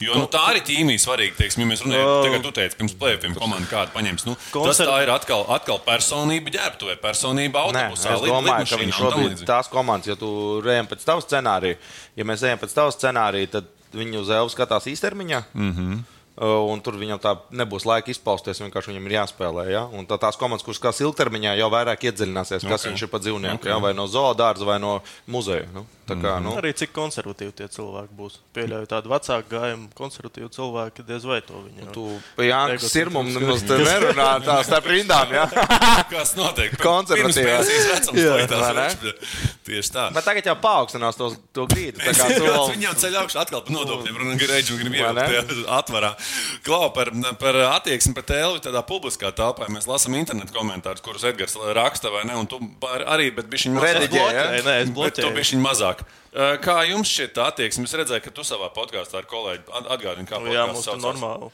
Jo nu, tā arī ķīmija svarīga. Teiksim, ja mēs runājam, tagad tu teici, pirms plēfiem komanda kādu paņems. Nu, tas Koncer- tā ir atkal, atkal personība ģērbtuvē, personība Nē, autobusā. es lid- domāju, ka viņš šobrīd tās komandas, ja tu ejam pēc tava scenārija, ja mēs ejam pēc tava scenārija, tad viņi uz Elvu skatās īstermiņā. Mm -hmm. Uh, Un tur viņam tā nebūs laika izpausties. Vienkārši viņam ir jāspēlē. Ja? Un tā, tās komandas, kuras kas ilgtermiņā jau vairāk iedziļināsies, kas Ok. viņš ir pa dzīvnieku, okay. ja? vai no zoodārza, vai no muzeja. Nu, tā kā, nu, Arī cik konservatīvi tie cilvēki būs. Pieļauju tādu vecāku gājumu, konservatīvu cilvēku, diez vai to viņi tu pa Jānis Egocentriski Sirmam nemaz te nerunā tā starp rindām. Ja? [laughs] Kas notiek? Konservatīvā. Pirms pensijas vecums Jā, laikās vai ne? viņš- Tieši tā. Bet tagad jau paaugstinās to, to grīdu. Tā kā tu vēl- viņam ceļā augšā atkal par nodokļiem, un gribēju, un ne? ielikt atvarā. Klau par, par attieksmi pret Elvi tādā publiskā telpā. Mēs lasām internetu komentārus, kurus Edgars raksta, vai ne? Un tu arī, bet bija viņa Rediģē, ja? bloķēju. Nē, es Bet tu bloķēju. biji viņa mazāk. Kā jums šķiet tā attieksme? Es redzēju, ka tu savā podkāstā ar kolēģi at- atgādini, kā Nu, Jā, podkāsts mums tur saucās. normāli.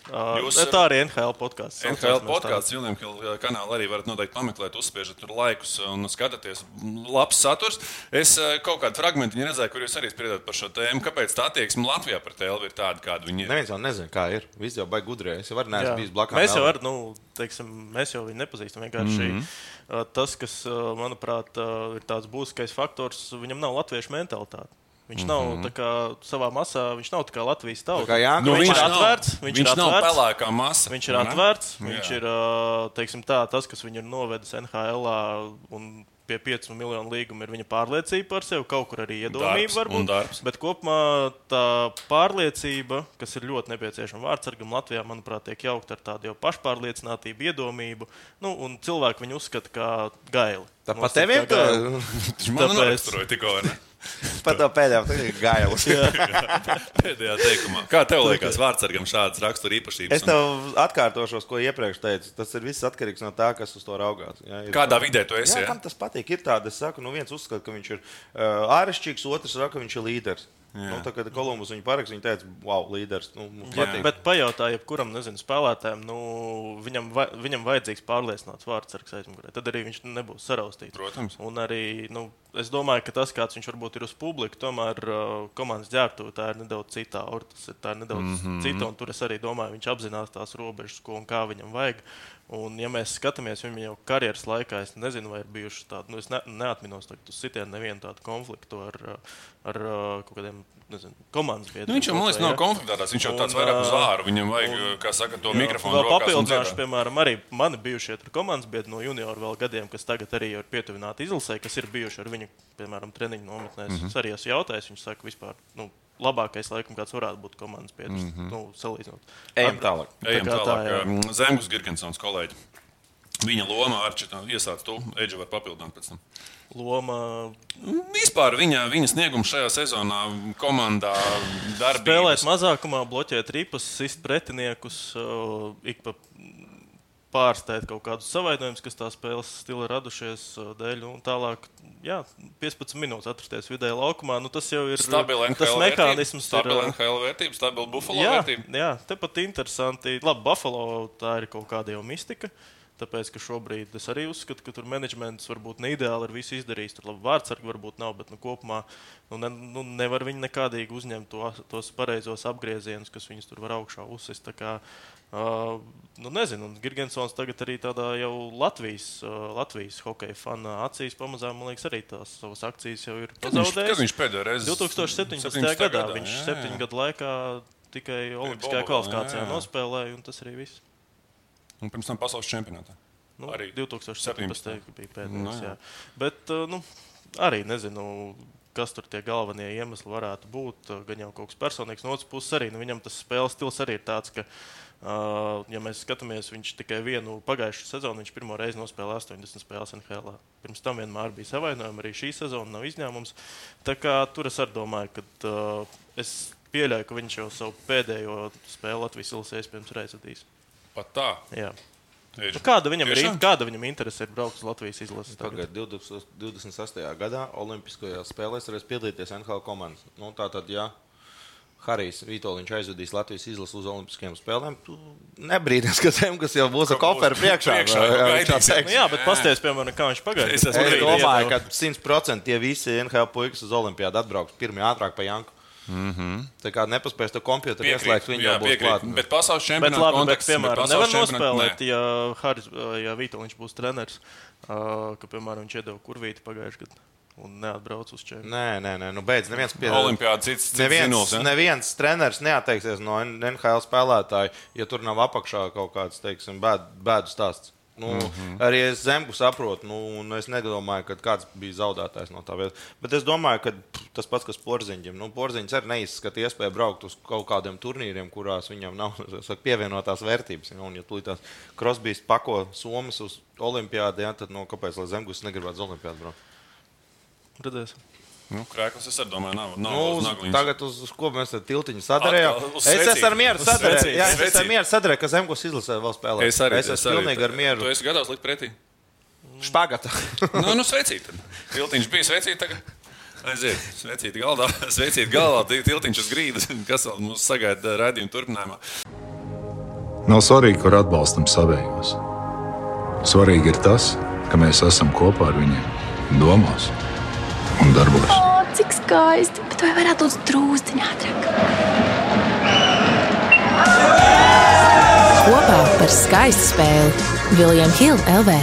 Jūs, tā arī NHL podkāsts. NHL podkāsts, Hilda kanālā arī varat noteikti pameklēt, uzspiežat tur laikus un skatāties. Labs saturs. Es kaut kādu fragment redzēju, kur jūs arī spriedāt par šo tēmu. Kāpēc tā attieksme Latvijā pret Elvi ir tāda, kāda viņi ir? Neviens jau nezina, kā ir. Visi jau baigi gudrē. Es jau arī neesmu bijis blakus. Mēs jau, ar, nu, teiksim, mēs jau viņu nepazīstam. Vienkārši mm Mhm. -hmm. tas, kas, uh, manuprāt, uh, ir tāds būtiskais faktors, viņam nav latviešu mentalitāte. Viņš Mhm. nav tā kā savā masā, viņš nav tā kā Latvijas tauta. kā Jānis. Nu, viņš, viņš ir nav- atvērts. Viņš, viņš ir nav atvērts. pelēkā masa. Viņš ir vai ne? atvērts. Jā. Viņš ir teiksim, tā, tas, kas viņu ir novedis NHL un pie 5 miljonu līguma, ir viņa pārliecība par sevi. Kaut kur arī iedomība Darbs var un būt. darbs. Bet kopumā tā pārliecība, kas ir ļoti nepieciešama vārdsargam Latvijā, manuprāt, tiek jaukta ar tādu jau pašpārliecinātību, iedomību. Nu, un cilvēki viņu uzskata kā gaili. Tā Nu, pat tev ir kā gaili. [laughs] Viņš man noraksturoja tikko? Pat tā pēdējā gailis. [laughs] Pēdējā teikumā. Kā tev liekas, vārdsargam šādas rakstura īpašības? Es tev atkārtošos, ko iepriekš teicu. Tas ir viss atkarīgs no tā, kas uz to raugās. Ja, Kādā vidē tu esi? Jā, Ja? kam tas patīk? Ir tāda, es saku, nu viens uzskata, ka viņš ir uh, āršķirīgs, otrs saka, ka viņš ir līderis. Nu, tā, kad Kolumbus viņu parakstīja, viņš teica, wow, līderis. Nu, patīk. Bet pajautā, jebkuram nezinu, spēlētājam, nu, viņam, vai, viņam vajadzīgs pārliecināts vārdsargs aizmugurē. Tad arī viņš nebūs saraustīts. Protams. Un arī nu, es domāju, ka tas, kāds viņš varbūt ir uz publiku, tomēr uh, komandas ģērbtuve tā ir nedaudz citā. Or, tas ir, tā ir nedaudz mm -hmm. cita, tur es arī domāju, viņš apzinās tās robežas, ko un kā viņam vajag. Un, ja mēs skatāmies viņu jau karjeras laikā, es nezinu, vai ir bijuši tādi, nu, es ne, neatminos tagad uz sitienu nevienu tādu konfliktu ar, ar kaut kādiem, nezinu, komandas biedriem. Nu, viņš jau, man liekas, nav ja? konfliktētās. Viņš jau tāds Un, vairāk uz ā, āru. Viņam vajag, un- kā saka, to Jā, mikrofonu. Vēl papildināšu, piemēram, arī mani bijušie komandas biedri no junioru vēl gadiem, kas tagad arī ir pietuvināti izlasē, kas ir bijuši ar viņu, piemēram, treniņu nometnēs. Mm -hmm. Es arī esmu jautājis, viņš saka, vispār. Nu, Labākais, laikam, kāds varētu būt komandas biedrs. Mm -hmm. nu, salīdzinot. Ejam tālāk. Ejam Tā tālāk. Tā, Zemgus Girgensons kolēģi. Viņa loma ar šitā iesāc to Eģe var papildināt pēc tam. Loma Vispār viņa, viņa sniegums šajā sezonā komandā darbībā. spēlēt mazākumā, bloķēt ripas, sist pretiniekus, uh, ik pa pārsteigt kaut kādus savainojumus, kas tā spēles stila radušies dēļ. Un tālāk, jā, 15 minūtes atrasties vidēji laukumā. Nu, tas jau ir Stabila tas NHL mehānisms. stabila ir, uh, NHL vērtība, stabila Buffalo Jā, vērtība. jā, tepat interesanti. Labi, Buffalo tā ir kaut kāda jau mistika. Tāpēc, ka šobrīd es arī uzskatu, ka tur menedžments varbūt ne ideāli ir visu izdarījis. Tur labi vārdsargi varbūt nav, bet nu, kopumā nu, ne, nu, nevar viņi nekādīgi uzņemt to, tos pareizos apgriezienus, kas viņus tur var augšā uzsist. Uh, nu, nezinu, un Girgensons tagad arī tādā jau Latvijas, uh, Latvijas hokeja fana acīs pamazām, man liekas, arī tās savas akcijas jau ir Kad viņš, pazaudējis. kad viņš pēdējo reizi 2017. 17. gadā viņš jā, jā. septiņu gadu laikā tikai Olimpiskajā kvalifikācijā jā, jā. nospēlēja, un tas arī viss. Un pirms tam pasaules čempionātā. Nu, Arī 2017. 17. bija Nu, pēdējais. jā. jā. Bet uh, nu, arī nezinu, kas tur tie galvenie iemesli varētu būt. Uh, Gan jau kaut kas personīgs, no otras puses arī nu, viņam tas spēles stils arī ir tāds, ka. Uh, ja mēs skatāmies, viņš tikai vienu pagājušo sezonu, viņš pirmo reizi nospēlēja 80 spēles NHL. Pirms tam vienmēr bija savainojumi, arī šī sezona nav izņēmums. Tā kā tur es arī domāju, ka uh, es pieļauju, ka viņš jau savu pēdējo spēli Latvijas ilgsē iespējams reizes. Pat tā. Jā. Nu, kāda viņam ir? Kāda viņam interese ir braukt uz Latvijas izlases? tagad? Pagaidiet, 2026. gadā Olimpiskajās spēlēs varēs piedalīties NHL komandas. Nu, tātad, ja Harijs Vitoļņš aizvedīs Latvijas izlasi uz Olimpiskajām spēlēm, tu nebrīdies, ka tiem, kas jau būs ar koferu priekšā, priekšā, tā teiks. Nu, jā, bet pastāstiet, piemēram, kā viņš pagāja. Es Es domāju, ka 100% tie visi NHL puikas uz Olimpiādu atbrauks pirmie ātrāk pa Janku. Mm -hmm. Tā kā nepaspēs to komputeru ieslēgt, viņi jau būs piekrīt. klāt. Bet pasaules bet, konteksts, piemēram, nevar nospēlēt, nē. ja, Haris, ja Vitoļņš būs treneris, uh, ka, piemēram, viņš iedeva kurvīti pagājušajā gadā. Un neatbrauc uz čempionu. Nē, nē, nē, nu beidz. Neviens pie Olimpiāda cits, cits Neviens, zinuls, ja? neviens treneris neatteiksies no NHL spēlētāja, ja tur nav apakšā kaut kāds teiksim, bēd, bēdu stāsts. Nu, mm -hmm. Arī es zemu saprotu, nu, un es nedomāju, ka kāds bija zaudētājs no tā vietas. Bet es domāju, ka tas pats, kas Porziņģim. Nu, Porziņš arī neizskata iespēju braukt uz kaut kādiem turnīriem, kurās viņam nav [laughs] saku, pievienotās vērtības. Ja, un, ja tās Krosbīs pako Somas uz Olimpiādu, ja, tad nu, kāpēc Zemgus negribētu uz Olimpiādu braukt? Redzēsim. Nu, Krēklis, es arī domāju, nav. nav Nu, uz uz, tagad uz, uz ko mēs tiltiņu sadarījām? Es esmu ar mieru sadarījis. Jā, es esmu mieru sadarījis, ka Zemgus izlasē vēl spēlē. Es arī es esmu pilnīgi ar mieru. Tu esi gatavs likt pretī? Špagata. [laughs] nu, nu sveicīt. tad. Tiltiņš bija sveicīt tagad. Aiziet, sveicīt galdā, [laughs] sveicīt galdā, ti- tiltiņš uz grīdas, [laughs] kas vēl mums sagaida raidījuma turpinājumā. Nav svarīgi, kur atbalstam savējos. Svarīgi ir tas, ka mēs esam kopā ar viņiem, domās un darbos. O, cik skaisti! Bet vai varētu būt drūzdiņā ātrāk? Kopā par skaistu spēli Viljams Hilde LV.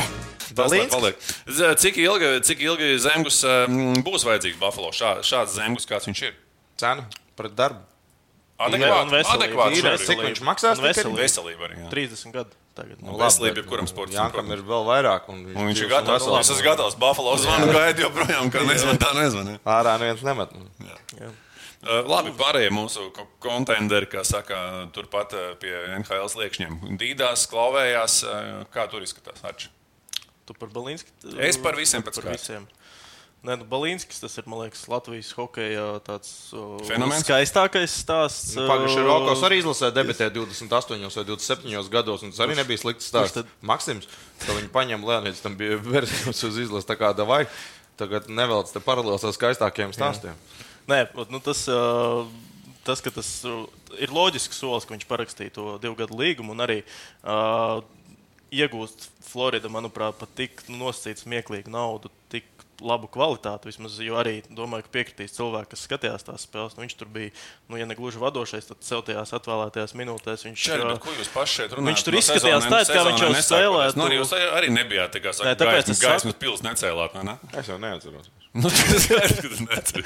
Cik ilgi, cik ilgi zemgus mm, būs vajadzīgs Buffalo? Šā, šāds zemgus, kāds viņš ir? Cena pret darbu. Adekvāti, adekvāti cik viņš maksās? Veselība. Veselība arī. jā. 30 gadu. Tagad, nu, Nu, veselība jebkuram sportam. Jākam ir vēl vairāk. Un Un viņš ir gatavs. Es esmu gatavs. Buffalo [laughs] zvanu gaidu joprojām, kā nezvanu, tā nezvanu. Ārā neviens nemet. Uh, labi, pārējie mūsu ko- kontenderi, kā saka, turpat uh, pie NHL sliekšņiem. Dīdās, klauvējās, uh, kā tur izskatās. Arči? Tu par Balīnski? Es par visiem pēc par kārtas. Nē, nu, Balīnskis tas ir, liekas, Latvijas hokeja tāds uh, Fenomens? skaistākais stāsts. Pagājušajā uh, Rokos arī izlasē debitē 28 vai 27 gados, un tas arī nebija slikts stāsts. tad? Maksims, ka viņi paņem Leonīds, tam bija versijas uz izlases tā kā davai. Tagad nevelc te paralēls ar skaistākiem stāstiem. Nē, ot, nu, tas, uh, tas, ka tas ir loģisks solis, ka viņš parakstīja to divu gadu līgumu un arī uh, iegūst Florida, manuprāt, pat tik nu, nosacītu smieklīgu naudu, tik labu kvalitāti. Vismaz, jo arī domāju, ka piekritīs cilvēki, kas skatījās tās spēles. Nu, viņš tur bija, nu, ja ne gluži vadošais, tad sev tajās atvēlētajās minūtēs viņš Čeri, uh, bet ko jūs paši šeit runājat? Viņš tur No izskatījās sezonai- tā, kā viņš jau nesākoties. Nu, arī jūs arī nebijāt, tā kā Nē, saka, tāpēc gaismas, es gaismas pils necēlāt, vai ne? Es jau neatceros. Nu, tas ir necer.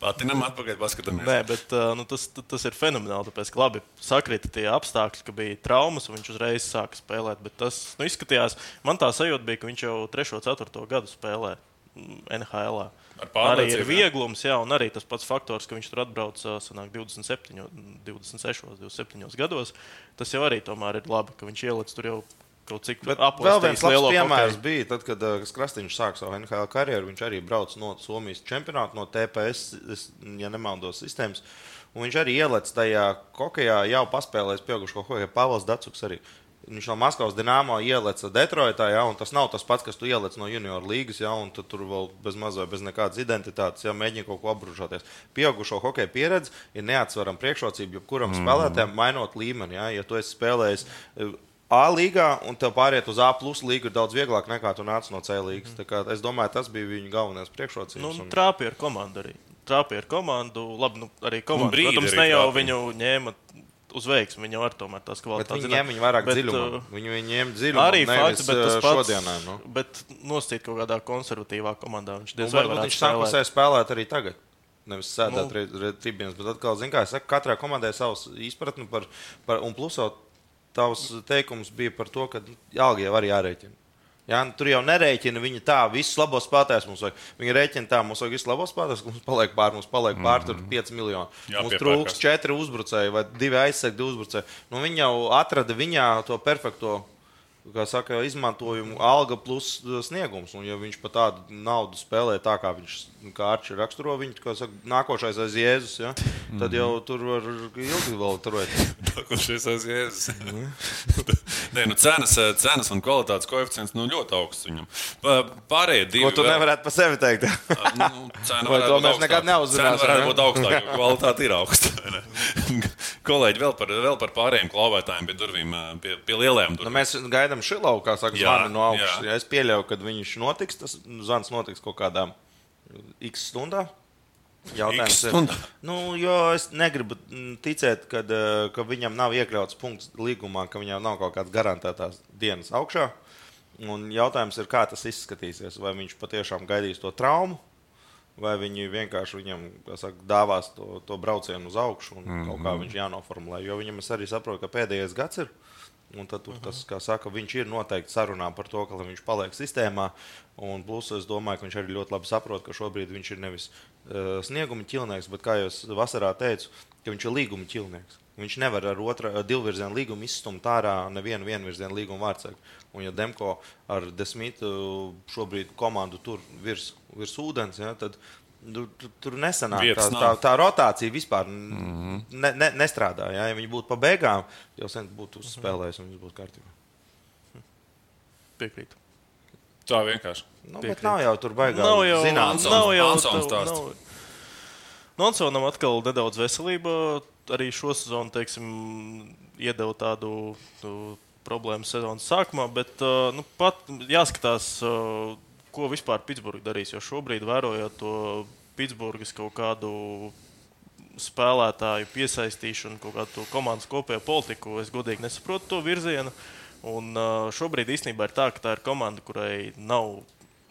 Patinam atpakaļ, paskatāmies. Nē, bet uh, nu, tas, tas ir fenomenāli. Tāpēc, ka labi sakrita tie apstākļi, ka bija traumas, un viņš uzreiz sāka spēlēt. Bet tas nu, izskatījās, man tā sajūta bija, ka viņš jau 3, 4 gadu spēlē mm, NHL. -ā. Ar Arī ir vieglums, jā, un arī tas pats faktors, ka viņš tur atbrauca sanāk, 27, 26, 27 gados. Tas jau arī tomēr ir labi, ka viņš ielicis tur jau kaut cik Bet vēl viens lielo piemērs hokeju. bija tad, kad uh, Krastīņš sāka savu NHL karjeru. Viņš arī brauca no Somijas čempionāta, no TPS, es, ja nemaldos, sistēmas. Un viņš arī ielicis tajā hokeja, jau paspēlējis pieaugušo hokeju. Pāvils Dacuks arī. Viņš no Maskavas dīnāmo ielica Detroitā, ja, un tas nav tas pats, kas tu ieliec no junior līgas, ja, un tu tur vēl bez mazā, bez nekādas identitātes, ja mēģina kaut ko apbružoties. Pieaugušo hokeja pieredze ir neatsverama priekšrocība jebkuram mm. spēlētājam, mainot līmeni. Ja, ja tu esi spēlējis eh, A līgā, un tev pāriet uz A plus līgu ir daudz vieglāk nekā tu nāc no C līgas. Tā kā Es domāju, tas bija viņa galvenais priekšrocības. Nu, un- trāpīja ar komandu arī. Trāpīja ar komandu. Labi, nu, arī komanda. brīdi Protams, ne jau viņu ņēma uz veiksmu. Viņa var tomēr tās kvalitātes. viņi ņem viņu vairāk Bet, dziļumā. uh, Viņu ņem dziļumā. Arī fakts, bet tas pats. šodienai. Nu. Bet nosacīt kaut kādā konservatīvā komandā. Viņš Nu, diez vai varbūt varētu viņš sākusē spēlēt. arī tagad. Nevis Nu. sēdēt nu. trījus, bet atkal, zin, kā es saku, katrai komandai savs izpratni par, par un plusot tavs teikums bija par to, ka nu, alga jau arī jārēķina. Ja, nu, tur jau nerēķina viņi tā, visus labos spēlētājus mums vajag. Viņi rēķina tā, mums vajag visus labos spēlētājus, mums paliek pār, mums paliek pār tur 5 miljoni. Jā, mums trūks 4 uzbrucēji vai 2 aizsargi, 2 uzbrucēji. Nu, viņi jau atrada viņā to perfekto kā saka, izmantojumu, alga plus uh, sniegums. Un, ja viņš pat tādu naudu spēlē tā, kā viņš kā Arčs raksturo, viņš saka, nākošais aiz Jēzus, ja, tad jau tur var ilgi vēl turēt. [laughs] Šis aiz Jēzus? [laughs] Nē, nu cenas, cenas un kvalitātes koeficients nu, ļoti augsts viņam. Pārējie divi. Ko tu nevarētu par sevi teikt? [laughs] Nu, cena Vai to mēs nekad augstāka. neuzzināsim, Cena varētu ne? būt augstāka, jo kvalitāte ir augsta. Kolēģi, vēl par, vēl par pārējiem klauvētājiem pie durvīm, pie, pie lielajām Nu, durvīm. mēs gaidām šilau, kā saka, Jā, zvanu no augšas. Ja es pieļauju, ka viņš notiks, tas zvans notiks kaut kādā x stundā. Jautājums ir, nu, jo es negribu mm, ticēt, ka, ka viņam nav iekļauts punkts līgumā, ka viņam nav kaut kādas garantētās dienas augšā. Un jautājums ir, kā tas izskatīsies. Vai viņš patiešām gaidīs to traumu, vai viņi vienkārši viņam saka, dāvās to, to braucienu uz augšu un mm -hmm. kaut kā viņš jānoformulē. Jo viņam es arī saprotu, ka pēdējais gads ir. Un tad tur, tas, kā saka, viņš ir noteikti sarunā par to, ka viņš paliek sistēmā. Un plus es domāju, ka viņš arī ļoti labi saprot, ka šobrīd viņš ir nevis uh, snieguma ķilnieks, bet, kā jau es vasarā teicu, viņš ir līguma ķilnieks. Viņš nevar ar otru divu virzienu līgumu izstumt ārā nevienu vienvirzienu līgumu vārdsargu. Un, ja Demko ar desmitu šobrīd komandu tur virs, virs ūdens, ja, tad tur, tur, tur nesanāk. Tā, tā, tā rotācija vispār mm -hmm. ne, ne, nestrādā. Ja, ja viņi būtu pa beigām, jau sen būtu uzspēlējis un viss būtu kārtībā. Piekrītu. Tā vienkārši. Nu, bet nav jau tur baigā. Nav jau. Ansons- nav jau nav- stāsts. Nonsonam atkal nedaudz veselība. Arī šo sezonu teiksim, iedeva tādu nu, problēmu sezonas sākumā, bet uh, nu, pat jāskatās, uh, ko vispār Pitsburgā darīs. Jo šobrīd, vērojot to Pitsburgas kaut kādu spēlētāju piesaistīšanu, kaut kādu komandas kopējo politiku, es godīgi nesaprotu to virzienu. Un šobrīd īstenībā ir tā, ka tā ir komanda, kurai nav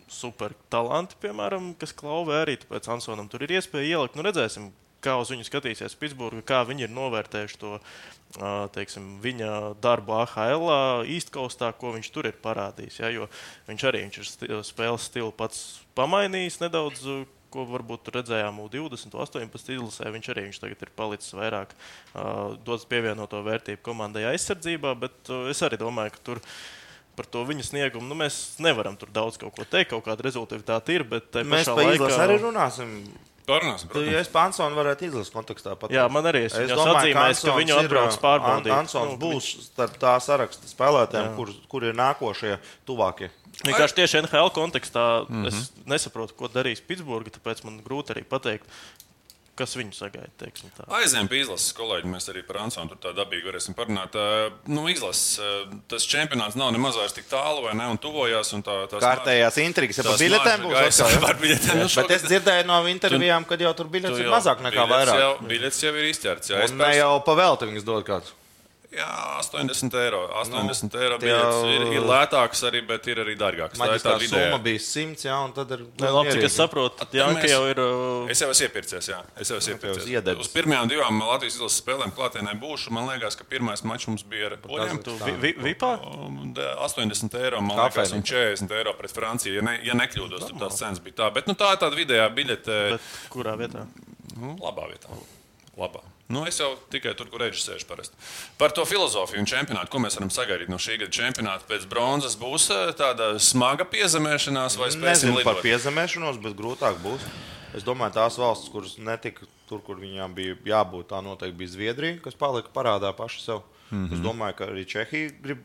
super talanti, piemēram, kas klauvē arī. Tāpēc Ansonam tur ir iespēja ielikt. Nu, redzēsim, kā uz viņu skatīsies Pitsburgā, kā viņi ir novērtējuši to teiksim, viņa darbu AHL, īstkostā, ko viņš tur ir parādījis. Ja, viņš arī viņš ir sti spēles stilu pats pamainījis nedaudz. Ko varbūt redzējām U20, 18 izlasē. Viņš arī viņš tagad ir palicis vairāk, uh, dodas pievienoto vērtību komandai aizsardzībā, bet uh, es arī domāju, ka tur par to viņa sniegumu. Nu, mēs nevaram tur daudz ko teikt, kaut kāda rezultātāte ir. Bet Mēs par laikā- izlasi arī runāsim. Parunāsim, Tu, protams. ja es Pansonu varētu izlasīt kontekstā, pat Jā, man arī es viņu atzīmēju, ka viņu atbrauc pārbaudīt. Ansons Nu, būs starp tā saraksta spēlētājiem, kur, kur ir nākošie tuvākie. Vienkārši tieši NHL kontekstā mm. -hmm. es nesaprotu, ko darīs Pitsburgā, tāpēc man grūti arī pateikt, kas viņu sagaida. teiksim tā. Aizējām pie izlases, kolēģi. Mēs arī par Ansonu tur tā dabīgi varēsim parunāt. Nu, izlases, tas čempionāts nav nemaz vairs tik tālu, vai ne? Un tuvojās. Un tā, tās Kārtējās intrigas, ja par biļetēm būs atkal, par biļetēm. Nu, Bet es dzirdēju no intervijām, ka jau tur biļetes Tu ir mazāk nekā biļetes vairāk. Jau, biļetes jau ir izķerts. Jā, es Un ne jau pavēlti viņas dod kāds. Jā, 80 eiro. 80 Nu, eiro biļetes ir, ir lētākas arī, bet ir arī dārgākas. Tā ir tā summa vidēja. bija 100, jā, un tad ir. Nē, labi, cik es saprotu, tad Janka jau ir. uh, Es jau esmu iepircies, jā. Es jau esmu iepircies. iedevis. Uz pirmajām divām Latvijas izlases spēlēm klātienē būšu. Man liekas, ka pirmais mačs mums bija ar Poļiem. Vi, vi, vipā? Um, da- 80 eiro, man Kafejnīca. liekas, un 40 eiro pret Franciju. Ja, ne, ja nekļūdos, tad tās cenas bija tā. Bet nu, tā ir tāda vidējā biļete. Bet kurā vietā? Nu, labā vietā. Labā. Nu, es jau tikai tur, kur reģis sēž parasti. Par to filozofiju un čempionātu, ko mēs varam sagaidīt no šī gada čempionāta. Pēc bronzas būs eh, tāda smaga piezemēšanās, vai spēsim Nezinu par lidot? piezemēšanos, bet grūtāk būs. Es domāju, tās valstis, kuras netika tur, kur viņām bija jābūt, tā noteikti bija Zviedrija, kas palika parādā paši sev. Mm Mhm. -hmm. Es domāju, ka arī Čehija grib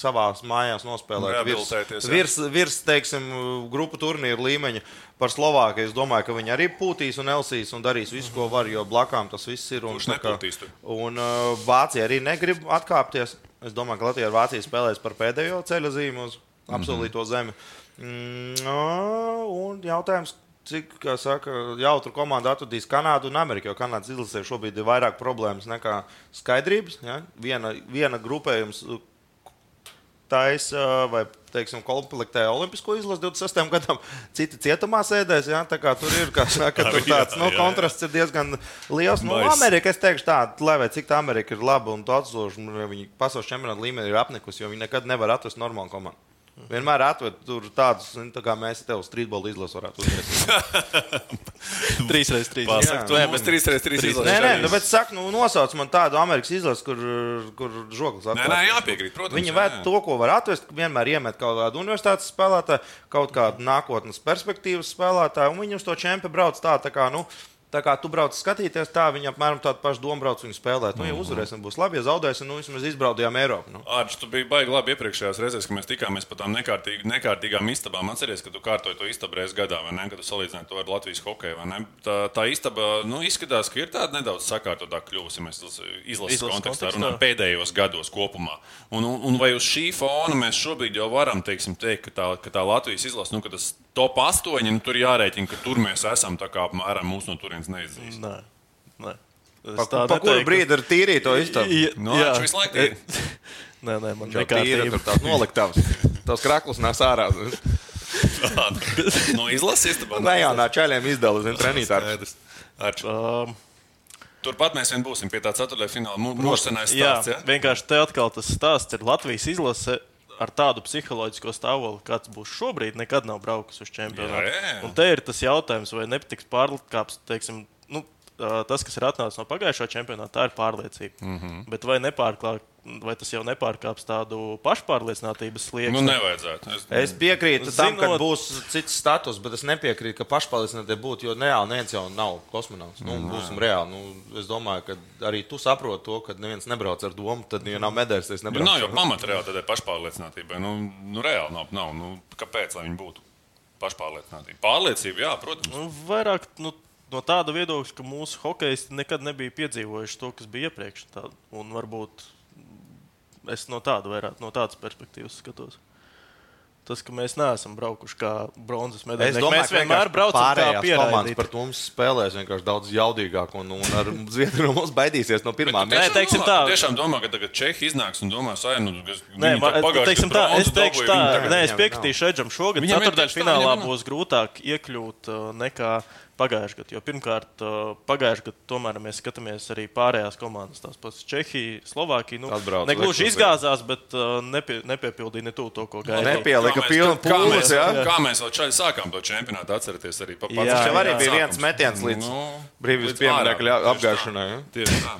savā mājās nospēlēt virs, virs, virs teiksim, grupu turnīru līmeņa. Par Slovākiju es domāju, ka viņi arī pūtīs un elsīs un darīs visu, ko var, jo blakām tas viss ir. Un, Kurš tā kā- nepūtīs tur? Un uh, Vācija arī negrib atkāpties. Es domāju, ka Latvija ar Vāciju spēlēs par pēdējo ceļa zīmu uz apsolīto zemi. Mm, un jautājums, cik kā saka, jautru komandu atradīs Kanādu un Ameriku. Jo Kanādas izlasē šobrīd ir vairāk problēmas nekā skaidrības. Ja? Viena, viena grupējums taisa vai teiksim, komplektē Olimpisko izlasi 26. gadam, citi cietumā sēdēs. Ja? Tā kā tur ir kā saka, tur tāds nu, kontrasts ir diezgan liels. Nu. Amerika, es teikšu, tā, lai cik tā Amerika ir laba un atzoša, viņi pasaules čempionāta līmenī ir apnikusi, jo viņi nekad nevar atrast normālu komandu. Vienmēr atved tur tādus, nu, tā kā mēs te uz streetbola izlasu varētu uzvarēt. [laughs] Trīs reizes trīs. Pasaka, Jā, tu ej, mēs 3 reizes 3 Nē, izlasām. nē, nu, bet saka, nu, nosauc man tādu Amerikas izlasi, kur, kur žoklis Nē, atklāts. nē, jāpiekrīt, protams. Viņi jā. to, ko var atvest, vienmēr iemet kaut kādu universitātes spēlētāju, kaut kādu nākotnes perspektīvas spēlētāju, un viņi uz to čempionu brauc tā, tā kā, nu, tā kā tu brauc skatīties, tā viņi apmēram tādu pašu domu brauc viņu spēlēt. Nu, ja Mhm. uzvarēsim, būs labi, ja zaudēsim, nu, vismaz izbraudījām Eiropu. Nu. Ārčs, tu biji baigi labi iepriekšējās reizēs, kad mēs tikāmies par tām nekārtīgi, nekārtīgām istabām. Atceries, ka tu kārtoji to istabu reizes gadā, vai ne? Kad tu salīdzināji to ar Latvijas hokeju, vai ne? Tā, tā istaba, nu, izskatās, ka ir tāda nedaudz sakārtotā kļuvusi, mēs izlases kontekstā runājam pēdējos gados kopumā. Un, un, un vai uz šī fona mēs šobrīd jau varam teiksim, teikt, ka tā, ka tā Latvijas izlase, nu, ka tas top 8, nu, tur jārēķina, ka tur mēs esam tā kā apmēram mūsu no turienes neizdzīst. Nē, nē. Pa, pa kuru neteiktu. brīdi ir tīrīt to? Ja- Nu, jā. Ārčs visu laiku. [laughs] Nē, nē, man Jau nekārtība. tur tās noliktavas. [laughs] Tās kraklas nāc ārā. [laughs] no izlases īstenībā. Nē, jau nā čaļiem izdala, zin. Arč. Um, Turpat mēs vien būsim pie tā ceturtajā fināla. Mū- Mūsu senais jā, stāsts. Ja? vienkārši te atkal tas stāsts ir Latvijas izlase. Ar tādu psiholoģisko stāvokli, kāds būs šobrīd, nekad nav braucis uz čempionātu. Jā, jā. Un te ir tas jautājums, vai nepatiks pārkāpts, teiksim, tas, kas ir atnācis no pagājušā čempionāta, tā ir pārliecība. Mm. -hmm. Bet vai, nepārklā, vai tas jau nepārkāps tādu pašpārliecinātības slieksni? Nu, nevajadzētu. Es, Es piekrītu tam, ka Zinot- būs cits status, bet es nepiekrītu, ka pašpārliecinātie būtu, jo reāli neviens jau nav kosmonauts. Nu, būsim reāli. Nu, es domāju, ka arī tu saproti to, ka neviens nebrauc ar domu, tad, ja nav medaļas, tad es Nu, nebraucu. nav jau pamata reāli tādai pašpārliecinātībai. Nu, nu reāli nav. nav. Nu, kāpēc lai viņi būtu pašpārliecināti? Pārliecība, jā, protams. Nu, vairāk nu, no tāda viedokļa, ka mūsu hokeisti nekad nebija piedzīvojuši to, kas bija iepriekš. Tā, un varbūt es no tāda vairāk, no tādas perspektīvas skatos. Tas, ka mēs neesam braukuši kā bronzas Es medaļas. domāju, mēs vienmēr braucam kā pierādīt. par to mums spēlēs vienkārši daudz jaudīgāk, un, un ar [laughs] Zviedriju no mums baidīsies no pirmā Tu Nē, teiksim tā. tu Tiešām domā, ka tagad Čehi iznāks un domās, ka nu, kas- Nē, viņi man, pagājuši teiksim, tā, es teikšu, tā, nē, es viņam piekritīšu Edžam šogad. Viņam ir Ceturtajā tieši tā, finālā viņam nav. būs grūtāk iekļūt uh, nekā pagājušajā gadā. Jo pirmkārt, pagājušajā gadā tomēr mēs skatāmies arī pārējās komandas. Tās pats Čehija, Slovākija. Nu, negluži Lekos, izgāzās, bet nepie, nepiepildīja ne to, ko gaidīja. Nepielika Kā mēs- pilnu kā pūles, mēs- jā. Kā mēs vēl čaļi sākām to čempionātu, atcerieties arī pa Jā, jau arī bija viens metiens līdz Nu, brīvības. Tieši apgāšanai. ja? Tieši tā.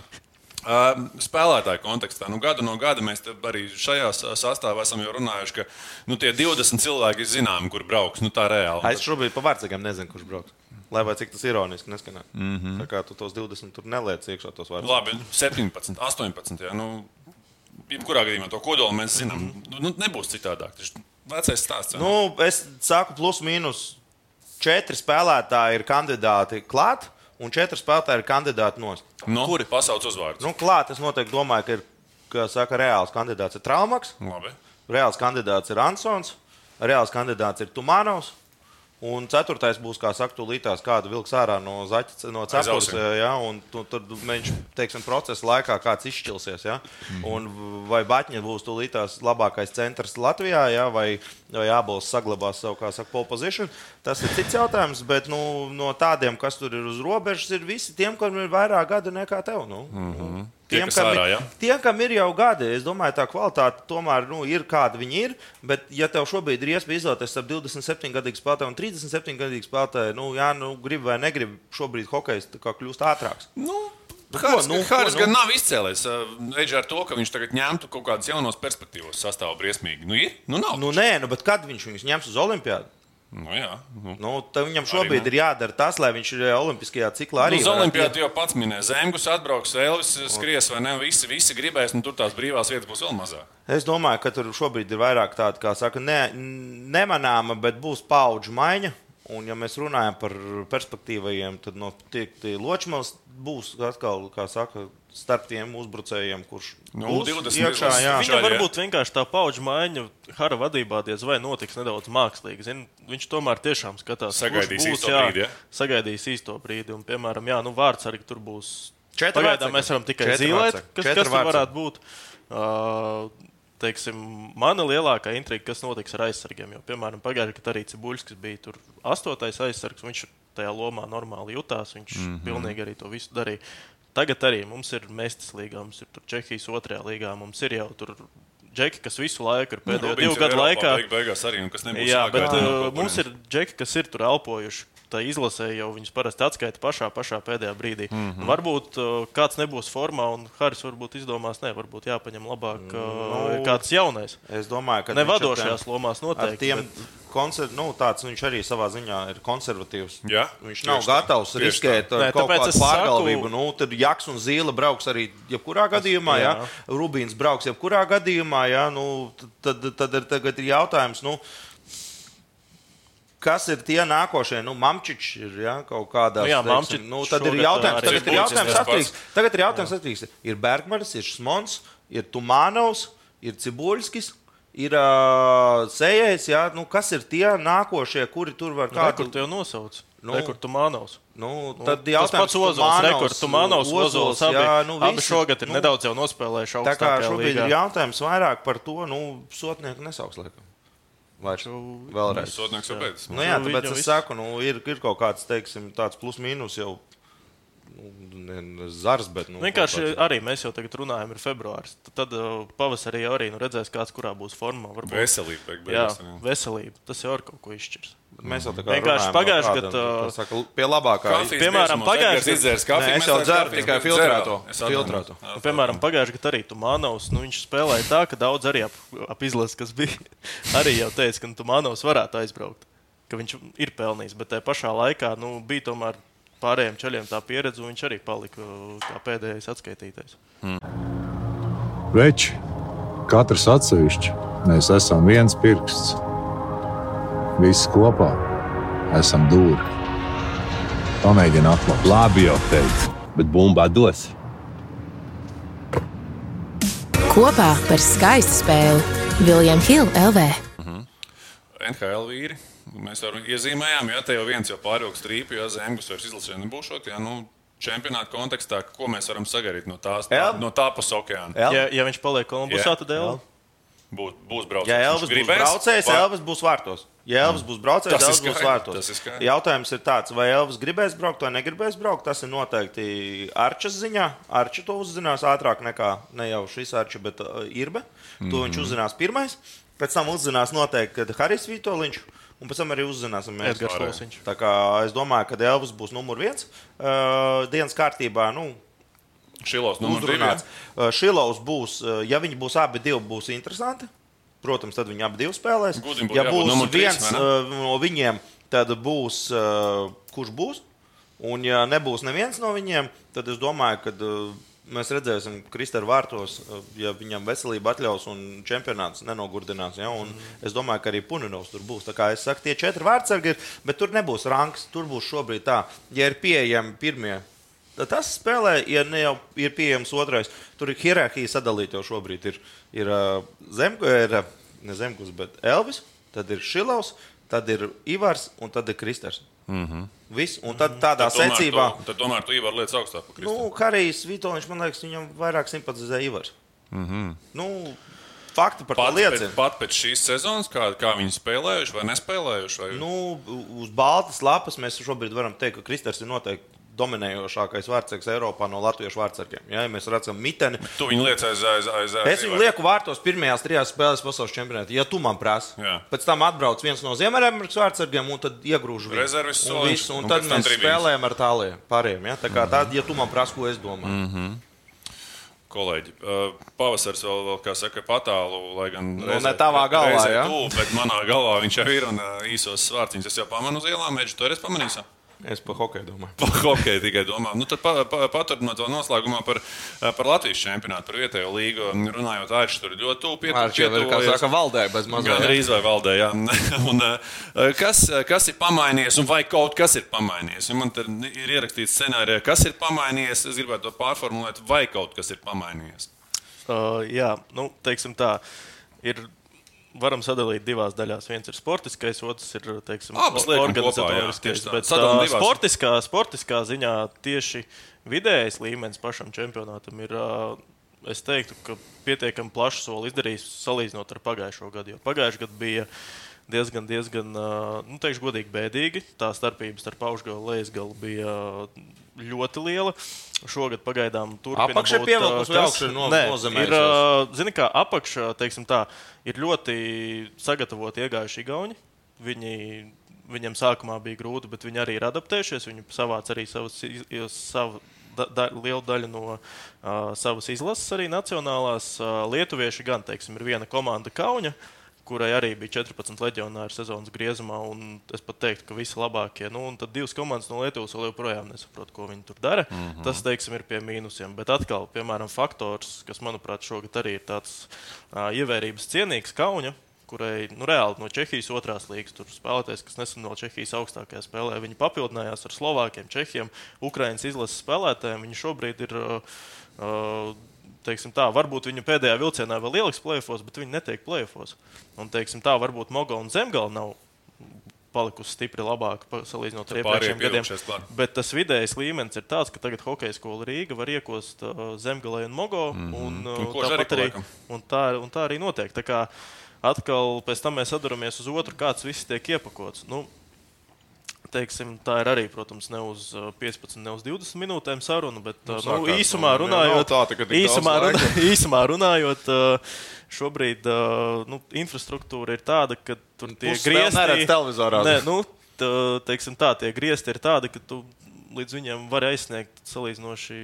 Uh, spēlētāju kontekstā. Nu, gadu no gada mēs te arī šajā sa- sastāvā esam jau runājuši, ka nu, tie 20 cilvēki ir zināmi, kur brauks. Nu, tā reāli. Es šobrīd pa vārdsargiem nezinu, kurš brauks. Lai vai cik tas ironiski neskanētu. Mm -hmm. Tā kā tu tos 20 tur neliec iekšā tos vārdus. Labi, 17, 18. Jā, nu, jebkurā gadījumā to kodolu mēs zinām. Nu, nu, nebūs citādāk. Tas ir vecais stāsts. Nu, es saku, plus mīnus četri spēlētāji ir kandidāti klāt, un četri spēlētāji ir kandidāti nost. nu, Kuri pasaules uzvārds? Nu, klāt es noteikti domāju, ka ir, kā saka, reāls kandidāts ir Traumaks, Labi. reāls kandidāts ir Ansons, reāls kandidāts ir Tumanovs. Un ceturtais būs, kā saka, tūlītās kādu vilks ārā no zaķa, no cepures. Ja, un tu, tad viņš, teiksim, procesa laikā kāds izšķilsies. Ja? Un vai Batņa būs tūlītās labākais centrs Latvijā, ja? vai, vai Jābols saglabās savu, kā saka, pole position. Tas ir cits jautājums, bet nu, no tādiem, kas tur ir uz robežas, ir visi tiem, kuriem ir vairāk gadu nekā tev. Nu. Mm -hmm. Tie, kas kam, ārā, ja? tiem, kam ir jau gadi, es domāju, tā kvalitāte tomēr nu, ir kāda viņi ir. Bet, ja tev šobrīd ir iespēja izvēlēties starp 27 gadīgu spēlētāju un 37 gadīgu spēlētāju, nu, jā, nu, grib vai negrib, šobrīd hokejs tā kā kļūst ātrāks. Nu, ko, Hāris nu, Hāris ko, gan nu? nav izcēlējis reģistrā ar to, ka viņš tagad ņemtu kaut kādas jaunas perspektīvas sastāvā briesmīgi. Nu, ir? Nu, nav. Nu, nē, nu, bet kad viņš viņus ņems uz Olimpiādu? Nu, jā. Nu. Nu, viņam šobrīd ir jādara tas, lai viņš ir Olimpiskajā ciklā arī. Arī uz Olimpādu jau pats minēja, Zemgus atbrauks, Elvis skries, vai ne? Visi, visi gribēs, un tur tās brīvās vietas būs vēl mazāk. Es domāju, ka tur šobrīd ir vairāk tāda, kā saka, ne, nemanāma, bet būs paudžu maiņa. Un, ja mēs runājam par perspektīvajiem, tad no Ločmēls būs atkal, kā saka, starp tiem uzbrucējiem, kurš Nu, būs 20 iekšā. Jā. Viņam varbūt vienkārši tā paudžu maiņa Hara vadībā diez vai notiks nedaudz mākslīgi. Zin, viņš tomēr tiešām skatās, Sagaidīs būs, īsto jā, brīdi, ja? Sagaidīs īsto brīdi. Un, piemēram, jā, nu, vārds arī tur būs. Četri Pagaidām vārdsargi. mēs varam tikai Četri zīmēt, vārdsargi. kas, Četri kas tur varētu būt. Uh, teiksim, mana lielākā intriga, kas notiks ar aizsargiem. Jo, piemēram, pagājušajā gadā arī Cibuļskis bija tur astotais aizsargs. Viņš tajā lomā normāli jutās. Viņš mm -hmm. pilnīgi arī to visu darīja. Tagad arī mums ir Mēstis līgā, mums ir Čehijas otrajā līgā, mums ir jau tur džeki, kas visu laiku ir pēdējo divu gadu laikā. Beig, beigās arī, un kas nebūs Jā, bet jāgaida no uh, mums ir džeki, kas ir tur elpojuši. Tā izlasē jau viņas parasti atskaita pašā, pašā pēdējā brīdī. Mm -hmm. Varbūt uh, kāds nebūs formā, un Haris varbūt izdomās, ne, varbūt jāpaņem labāk uh, Nu, kāds jaunais. Es domāju, ka Ne vadošajās tiem- lomās noteikti. tiem bet- konser... nu, tāds viņš arī savā ziņā ir konservatīvs. Jā, viņš nav tā, gatavs tieši riskēt tā. ar Nē, kaut kādu es pārgalvību. saku- Nu, tad Jaks un Zīle brauks arī jebkurā gadījumā. Jā. Jā. Jā. Rubīns brauks jebkurā gadījumā. Jā. Nu, tad, tad, tad ir, tagad ir jautājums. Nu, Kas ir tie nākošie? Nu, Mamčičs ir ja, kaut kādā Nu jā, nu, tad ir jautājums, tagad ir jautājums tas atkarīgs. Tagad ir jautājums atkarīgs. Ir Bergmanis, ir Šmons, ir Tumānovs, ir Cibuļskis. Ir uh, sējais, jā, nu, kas ir tie nākošie, kuri tur var Kā kādu tur te jau nosauc? Nu. Nu, Rekords Tumanovs. Nu, Nu, tad tas jautājums, pats Ozols, rekords Tumanovs, Ozols. Abi, jā, nu, abi visi, šogad ir nu, nedaudz jau nospēlējuši Tā kā šobrīd līgā. ir jautājums vairāk par to, nu, sotnieku nesauks laikam. Vairs. Vēlreiz. Sodnieks jau beidzas. Nu, jā, Nu, tāpēc es saku, nu, ir, ir kaut kāds teiksim, tāds plus-mínus jau. Nu, ne, zars, bet. Nu, Vienkārši kaut kāds- arī mēs jau tagad runājam, ir februāris. Tad, tad uh, pavasarī jau arī nu, redzēs, kāds kurā būs formā. Varbūt. Veselība. Jā, jā. veselība. Tas jau ir kaut ko izšķirs. Mēs jau tā kā Vienkārši gadu, kāda, uh, tā Saka, pie labākā. Kafijas Piemēram, pagājušajā izdzērs Nē, kafiju. es mēs jau kafijas tikai filtrēto. Filtrēto. Nu, piemēram, pagājušajā gadā arī Tumanovs nu, viņš spēlēja tā, ka daudz arī ap, ap izlases, kas bija, [laughs] arī jau teica, ka Tumanovs varētu aizbraukt. Ka viņš ir pelnījis, bet tajā pašā laikā nu, bija tomēr pārējiem ceļiem tā pieredze, un viņš arī palika uh, kā pēdējais atskaitītais. Veči, katrs atsevišķi, mēs esam viens pirksts. Visi kopā esam dūri. Pamēģini atklāt. Labi jau teicu, bet bumbā dos. Kopā par skaistu spēli Viljams Hilde LV. NHL vīri. Mēs jau iezīmējām, ja te jau viens jau pārvilks trīpu, ja Zemgus vairs izlasē nebūšot. Ja, nu, čempionāta kontekstā, ko mēs varam sagaidīt no tās Jā. no tā puses okeāna? Ja, ja viņš paliek Kolumbusā, tad Elvis. Būs, būs braucējs. Ja Elvis būs braucējs, vai- Elvis būs vārtos. Ja Elvis būs braucējs, ir Elvis būs vārtos. ir. Jautājums ir tāds, vai Elvis gribēs braukt vai negribēs braukt. Tas ir noteikti Arčes ziņā. Arčs to uzzinās ātrāk nekā ne jau šis Arčs, bet uh, Irbe. To mm -hmm. viņš uzzinās pirmais. Pēc tam uzzinās noteikti, Harijs Vitoļņš. Un pēc tam arī uzzināsim mēs. Edgars pārējie. Lūsiņš. Tā kā es domāju, ka Elvis būs numur viens uh, dienas kārtībā. Nu, Šilos numur divi. uzrunāts. Uh, Šilovs būs, uh, ja viņi būs abi divi, būs interesanti. Protams, tad viņi abi spēlēs. Gudim būtu Ja jābūt būs trīs, viens vai ne? uh, no viņiem, tad būs uh, kurš būs. Un, ja nebūs neviens no viņiem, tad es domāju, ka uh, mēs redzēsim Kristēnu vārtos, uh, ja viņam veselība atļaus un čempionāts nenogurdinās. Ja? Un es domāju, ka arī Puninovs tur būs. Tā kā es saku, tie četri vārdsargi ir, bet tur nebūs rangs. Tur būs šobrīd tā, ja ir pieejami pirmie. Tas spēlē, ja ne jau ir pieejams otrais. Tur ir hierarhija sadalīta jau šobrīd. Ir, ir zem, ir uh, ne Zemgus, bet Elvis, tad ir Šilovs, tad ir Ivars un tad ir Kristers. Mm -hmm. Viss, un tad tādā Tad secībā. tu- Tad tomēr tu ievari lietas augstāk. par Kristu. Nu, Harijs Vitoļņš, man liekas, viņam vairāk simpatizē Ivars. Mm -hmm. nu, fakti par to Pat liecina. pēc, pat pēc šīs sezonas, kā, kā viņi spēlējuši vai nespēlējuši. Vai... Nu, uz Baltas lapas mēs šobrīd varam teikt, ka Kristers ir noteikti dominējošākais vārdsargs Eiropā no latviešu vārdsargiem. Ja, ja mēs redzam, miteni. Tu viņu liec aiz, aiz, aiz, aiz Es viņu lieku vārtos pirmajās trijās spēlēs pasaules čempionātā, ja tu man prasi. Jā. Pēc tam atbrauc viens no Ziemeļamerikas vārdsargiem un tad iegrūž viņu. Rezerves Un visu, Un, un tad mēs triviņas. spēlējam ar tāliem pārējiem. Ja? Tā kā tā, ja tu man prasi, ko es domāju. Mm -hmm. Kolēģi, pavasaris vēl, vēl kā saka, patālu, lai gan Nu, ne tavā galvā, reizē ja? tuvu, bet manā galvā viņš jau ir un īsos svārciņus es jau pamanu uz ielām, mēģinu to reiz pamanīt. Es par hokeju domāju. Par hokeju tikai domā. Nu, tad pa, pa, paturpinot to noslēgumā par, par Latvijas čempionātu, par vietējo līgu. Runājot, Arčs tur ļoti tuvu ir, kā saka, valdē bez mazā. Gan drīz vai valdē, jā. [laughs] un, eh, kas, kas ir pamainījies, un vai kaut kas ir pamainījies? Ja man tur ir ierakstīts scenārijā, kas ir pamainījies. Es gribētu to pārformulēt, vai kaut kas ir pamainījies. Uh, jā, nu, teiksim tā. Ir, varam sadalīt divās daļās. Viens ir sportiskais, otrs ir teiksim, Abas liekam kopā, jā, organizatoriskais. tā. Bet uh, divās. sportiskā, sportiskā ziņā tieši vidējais līmenis pašam čempionātam ir. Uh, Es teiktu, ka pietiekami plašu soli izdarījis salīdzinot ar pagājušo gadu. Jo pagājušajā gadā bija diezgan, diezgan uh, nu, teikšu, godīgi bēdīgi. Tā starpība starp augšgalu un lejasgalu bija uh, ļoti liela. Šogad pagaidām turpina Apakšā būt, pievilkums uh, vai augšā no- Nē, nozemējusies? ir, uh, Zini, kā apakšā, teiksim tā, ir ļoti sagatavoti iegājuši gauni. Viņi, viņiem sākumā bija grūti, bet viņi arī ir adaptējušies. Viņi savāca arī savas, savu da, da, lielu daļu no uh, savas izlases, arī nacionālās. Uh, lietuvieši gan, teiksim, ir viena komanda Kauņa. Kurai arī bija 14 leģionāri sezonas griezumā, un es pat teiktu, ka visi labākie. Nu, un tad divas komandas no Lietuvas vēl joprojām nesaprot, ko viņi tur dara. Mm -hmm. Tas, teiksim, ir pie mīnusiem. Bet atkal, piemēram, faktors, kas, manuprāt, šogad arī ir tāds uh, ievērības cienīgs Kauņa, kurai nu, reāli no Čehijas otrās līnijas spēlētājs, kas nesen no Čehijas augstākajā spēlē. Viņi papildinājās ar Slovākiem, Čehiem, Ukraiņas izlases spēlētājiem. Viņi šobrīd ir. Uh, Teiksim tā, varbūt viņa pēdējā vilcienā vēl ieliks plēfos, bet viņi netiek plēfos. Un, teiksim tā, varbūt Mogo un Zemgala nav palikusi stipri labāka salīdzinot ar iepriekšējiem gadiem. Bet tas vidējais līmenis ir tāds, ka tagad hokeja skola Rīga var iekost uh, Zemgalē un Mogo. Mm -hmm. un, uh, Un arī paliekam. un, tā, un tā arī notiek. Tā kā, atkal pēc tam mēs saduramies uz otru, kāds viss tiek iepakots. Nu, teiksim, tā ir arī, protams, ne uz uh, 15, ne uz 20 minūtēm saruna, bet uh, nu, īsumā nu, runājot, nav tā, daudz īsumā, runā, [laughs] īsumā runājot uh, šobrīd uh, nu, infrastruktūra ir tāda, ka tur tie Pusspēli griezti neredz televizorā. Nē, nu, tā, teiksim, tā, tie griezti ir tādi, ka tu līdz viņiem vari aizsniegt salīdzinoši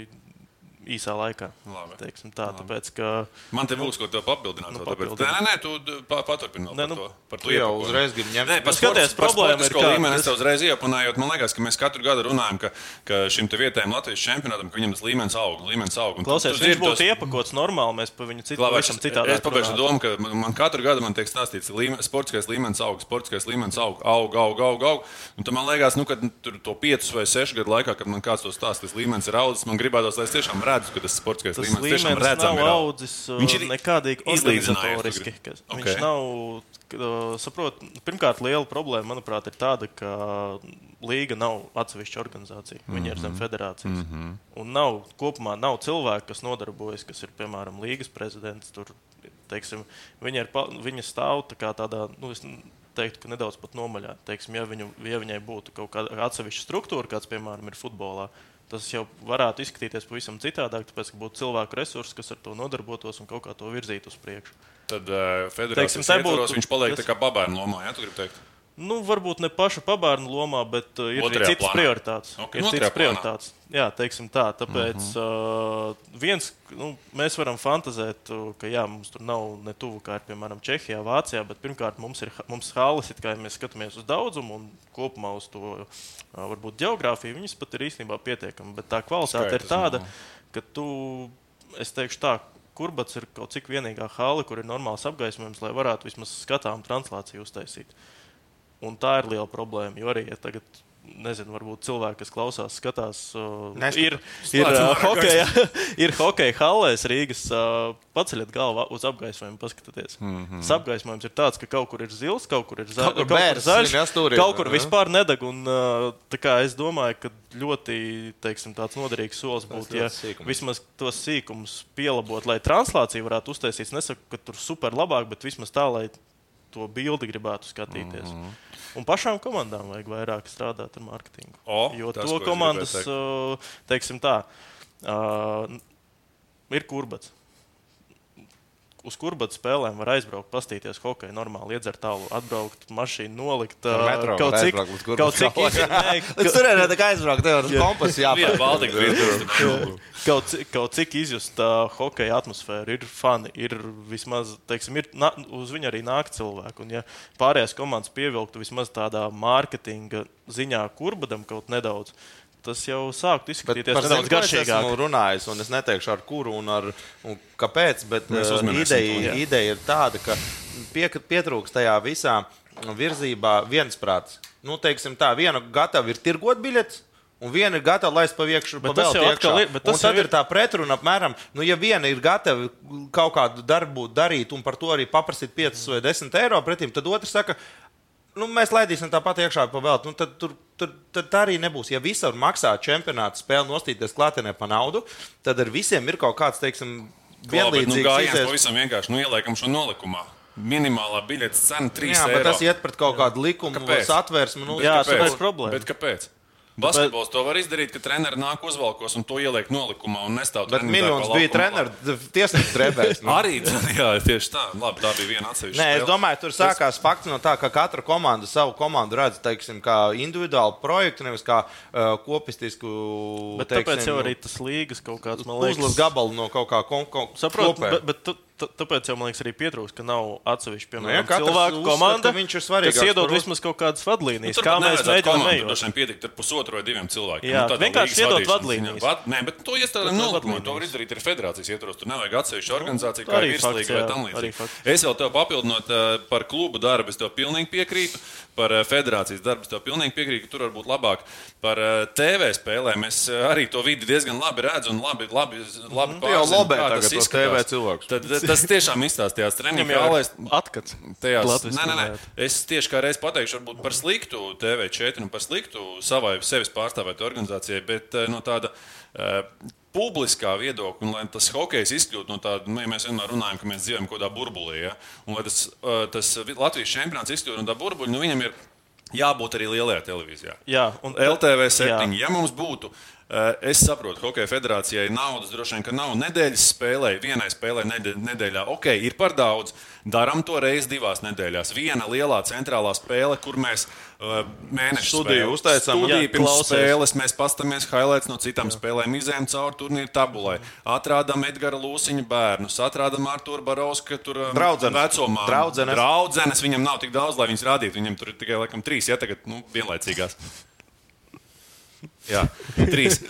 īsā laikā. Labi. Teiksim, tā, Labi. tāpēc, ka, Man te būs ko te papildināt. Nu, papildini. Nē, nē, tu pa- paturpini Nē, par nu, to. Par Tu jau uzreiz gribi ņemt. Nē, Nu, skaties, sports- par problēma ir sportisko kāda, līmeni es tev uzreiz iepunājot. Man liekas, ka mēs katru gadu runājam, ka, ka šim te vietējiem Latvijas čempionātam, ka viņam tas līmenis aug. Līmenis aug klausies, tu viņš būtu tos- iepakots normāli, mēs par viņu citu Labi, es, citādi. es pabeigšu domu, ka man, katru gadu man tiek stāstīts, ka sportiskais līmenis aug, sportiskais līmenis aug, aug, aug, aug. aug. Un tad man liekas, nu, ka tur to 5 vai 6 gadu laikā, kad man kāds to stāsta, tas līmenis ir audzis, man gribētos, lai es tiešām redzu, ka tas sportiskais Tas līmenis līmenis redzam nav ir audzis. uh, Viņš ir nekādīgi izlīdzinājies, tu organizatoriski. gribi. kas- Ok. Viņš nav, uh, saprot, pirmkārt, liela problēma, manuprāt, ir tāda, ka līga nav atsevišķa organizācija. Viņa ir zem Mhm. federācijas. Un nav, kopumā nav cilvēku, kas nodarbojas, kas ir, piemēram, līgas prezidents. Tur, teiksim, viņa, ir, viņa stāv tā tādā, nu, es teiktu, ka nedaudz pat nomaļā. Teiksim, ja, viņu, ja viņai būtu kaut kāda atsevišķa struktūra, kāds, piemēram, ir futbolā, tas jau varētu izskatīties pavisam citādāk, tāpēc, ka būtu cilvēku resursi, kas ar to nodarbotos un kaut kā to virzītu uz priekšu. Tad uh, federācijas ietvaros būtu- viņš paliek tas- tā kā babērnu lomā, ja tu gribi teikt? Nu, varbūt ne paša pabērnu lomā, bet uh, ir Otrajā arī citas plānā. prioritātes. Ok, ir otrajā citas prioritātes. Jā, teiksim tā. Tāpēc uh -huh. uh, viens, nu, mēs varam fantazēt, uh, ka jā, mums tur nav ne tuvu kā ir piemēram Čehijā, Vācijā, bet pirmkārt mums ir mums halas, kā ja mēs skatāmies uz daudzumu un kopumā uz to uh, varbūt geogrāfiju, viņas pat ir īstenībā pietiekami. Bet tā kvalitāte ir Skaitlis tāda, nav. ka tu, es teikšu tā, kurbats ir kaut cik vienīgā hala, kur ir normāls apgaismojums, lai varētu vismaz skatām translāciju uztaisīt. Un tā ir liela problēma. Jo arī ja tagad, nezinu, varbūt cilvēki, kas klausās, skatās, Neskatās. ir, ir, uh, hokeja, [laughs] ir hokeja hallēs Rīgas. Uh, paceļat galvu uz apgaismojumu, paskatieties. Mm. -hmm. Apgaismojums ir tāds, ka kaut kur ir zils, kaut kur ir za Kaut kur kaut kur bērs zaļš, ir stūrī, kaut kur vispār nedeg. Un, uh, tā kā es domāju, ka ļoti teiksim, tāds noderīgs solis būtu, ja sīkums. vismaz tos sīkumus pielabot, lai translācija varētu uztaisīt. Es nesaku, ka tur super labāk, bet vismaz tā, lai to bildi gribētu skatīties. Mm. -hmm. Un pašām komandām vajag vairāk strādāt ar mārketingu. O, jo tas, to komandas, teiksim tā, uh, ir kurbats. Uz kurbata spēlēm var aizbraukt, pastīties hokeju, normāli iedzert tālu, atbraukt, mašīnu nolikt. Uh, metro kaut cik, kaut cik, nē, [laughs] Līdz turienes tā kā aizbraukt, tev ar kompasu Jā, jāpārāk. Baltika bija. kaut, cik, kaut cik izjust tā hokeja atmosfēra. Ir fani, ir vismaz, teiksim, ir, na, uz viņu arī nāk cilvēki. Un, ja pārējās komandas pievilktu vismaz tādā mārketinga ziņā kurbadam kaut nedaudz, tas jau sāktu Bet izskatīties par nedaudz ko es garšīgāk. esmu runājis, un es neteikšu ar kuru un, ar, un kāpēc, bet uh, uzminēsim ideja, to, ideja ir tāda, ka pie, pietrūkst tajā visā virzībā viensprāts. Nu, teiksim tā, viena gatava ir tirgot biļetes. Un viena ir gatava laist pa iekšā, Bet pa tas jau atkal ir- bet tas tad ir ir- tā pretruna apmēram, nu, ja viena ir gatava kaut kādu darbu darīt un par to arī paprasīt 5 vai 10 eiro pretim, tad otrs saka, nu, mēs laidīsim tāpat iekšā pa vēl. Nu, tad, tur, tur, tad tā arī nebūs. Ja visur maksā čempionāta spēle nostīties klātienē pa naudu, tad ar visiem ir kaut kāds, teiksim, Nu, vienlīdzīgs gājiens izies- pavisam vienkārši. Nu, ieliekam šo nolikumā. Minimālā biļetes cena 3 Jā, eiro. bet tas iet pret kaut kādu likumu, Kāpēc? satvērsmu. Nu, Jā, kāpēc? tāpēc problēma. Bet kāpēc? Basketbols to var izdarīt, ka treneris nāk uzvalkos un to ieliek nolikumā un nestāv Bet treniņu miljons bija treneris, tiesnesis drebēs. Nu. [laughs] Arī [laughs] jā, tieši tā. Labi, tā bija viena atsevišķa. Nē, es domāju, tur sākās fakts no tā, ka katra komanda savu komandu redz teiksim, kā individuālu projektu, nevis kā uh, kopistisku. Bet tāpēc jau arī tas līgas kaut kāds, man liekas, Uzlas gabalu no kaut kā konkrēta. Saprotu, bet, bet tu- tāpēc jau man liekas, arī pietrūkst, ka nav atsevišķi piemēram, Nu jā, katrs cilvēku uzskata, komanda, viņš ir svarīgāks kas iedod vismaz kaut kādas vadlīnijas, Nu, kā mēs mēģinām droši vien pietikt ar pusotru vai diviem cilvēkiem. Jā, tādā vienkārši iedot vadlīnijas. Vad, nē, bet to iestādām Tas nav nolikumā. To var vadlīnijas. izdarīt arī federācijas ietvaros. Tur nevajag atsevišķu organizāciju, kā ir virslīga vai tam līdzīgi. Es vēl tev papildinot eh, par klubu darbu, es tev pilnīgi piekrītu. Par eh, federācijas darbu es tev pilnīgi piekrītu, ka tur var būt labāk. Par eh, TV spēlēm es arī to vidi diezgan labi redzu un labi, labi, labi Tu jau pārzinu, kā tas izskatās. TV cilvēkus. Tad, tad tas tiešām izstāstījās treniņu Viņam jau zālēs. atkats. Tajās, Latviski nē, nē, nē. Es tieši kā reiz pateikšu, varbūt par sliktu TV4 un par sliktu savai sevis pārstāvētai organizācijai, bet eh, no tāda uh, publiskā viedokļa, un lai tas hokejs izkļūtu no tāda, nu, ja mēs vienmēr runājam, ka mēs dzīvojam kaut kādā burbulī, ja, un lai tas, uh, tas Latvijas čempionāts izkļūtu no tā burbuļa, nu, viņam ir jābūt arī lielajā televīzijā. Jā, un LTV Jā. 7. Ja mums būtu, eh, es saprotu, ka Hokeja federācijai naudas droši vien, ka nav nedēļas spēlē, vienai spēlē nedē- nedēļā. Ok, ir par daudz. Darām to reizi divās nedēļās. Viena lielā centrālā spēle, kur mēs uh, mēnešu Studiju uztaicām. Studiju pirms klausies. spēles mēs paskatāmies highlights no citām Jā. spēlēm, izējām cauri turnīru tabulai, atrādām Edgara Lūsiņa bērnus, atrādām Arturu Barovska, tur um, Draudzenes. vecumā. Draudzenes. Draudzenes viņam nav tik daudz, lai viņas rādītu. Viņam tur ir tikai laikam trīs, ja tagad nu, vienlaicīgās. Jā, trīs.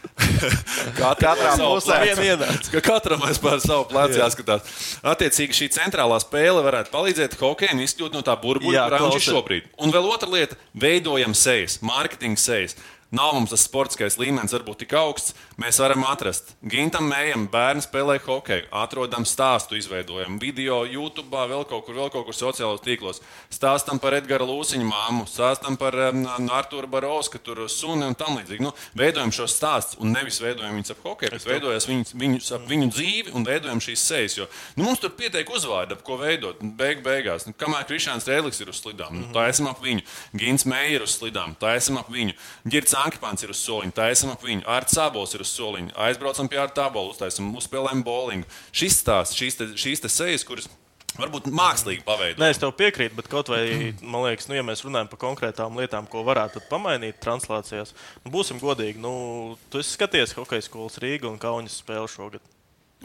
[laughs] Katrā savu pusē. plecu. Ka Katram mēs par savu plecu jāskatās. Attiecīgi, šī centrālā spēle varētu palīdzēt hokejam izkļūt no tā burbuļa, kurā viņš ir šobrīd. Un vēl otra lieta - veidojam sejas, mārketinga sejas. Nav mums tas sportiskais līmenis, varbūt tik augsts. Mēs varam atrast. Gintam mējam, bērnu spēlē hokeju, atrodam stāstu, izveidojam video, YouTube, vēl kaut kur, vēl kaut kur sociālajos tīklos. Stāstam par Edgara Lūsiņu māmu, stāstam par um, Arturu Barovsku, tur suni un tam līdzīgi. Nu, veidojam šos stāstus un nevis veidojam viņus ap hokeju, bet veidojam viņus, viņus ap viņu dzīvi un veidojam šīs sejas. Jo nu, mums tur pietiek uzvārdi, ap ko veidot. Beig, beigās, nu, kamēr Krišāns Rēlis ir uz slidām, nu, tā esam ap viņu. Gins Meija ir uz slidām, tā esam ap viņu. Girts Ankipāns ir uz soliņa, tā esam ap viņu. Arts Sābols ir uz soliņa. Aizbraucam pie Arta Sābola, uztaisam, uzspēlējam bowlingu. Šis stāsts, šīs, te, šīs te sejas, kuras varbūt mākslīgi paveidot. Nē, es tev piekrītu, bet kaut vai, man liekas, nu, ja mēs runājam par konkrētām lietām, ko varētu pamainīt translācijās, nu, būsim godīgi. Nu, tu esi skaties hokeja skolas Rīgā un Kaunas spēli šogad.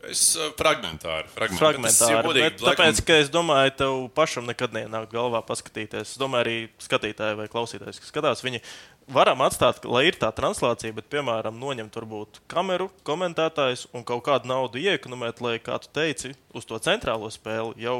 Es fragmentāri. fragmentāri. Fragmentāri. Bet Bet, tāpēc, ka es domāju, tev pašam nekad neienāk galvā paskatīties. Es domāju, arī skatītāji vai klausītāji, kas skatās, viņi varam atstāt, lai ir tā translācija, bet, piemēram, noņemt varbūt kameru, komentētājs un kaut kādu naudu iekonomēt, lai, kā tu teici, uz to centrālo spēli jau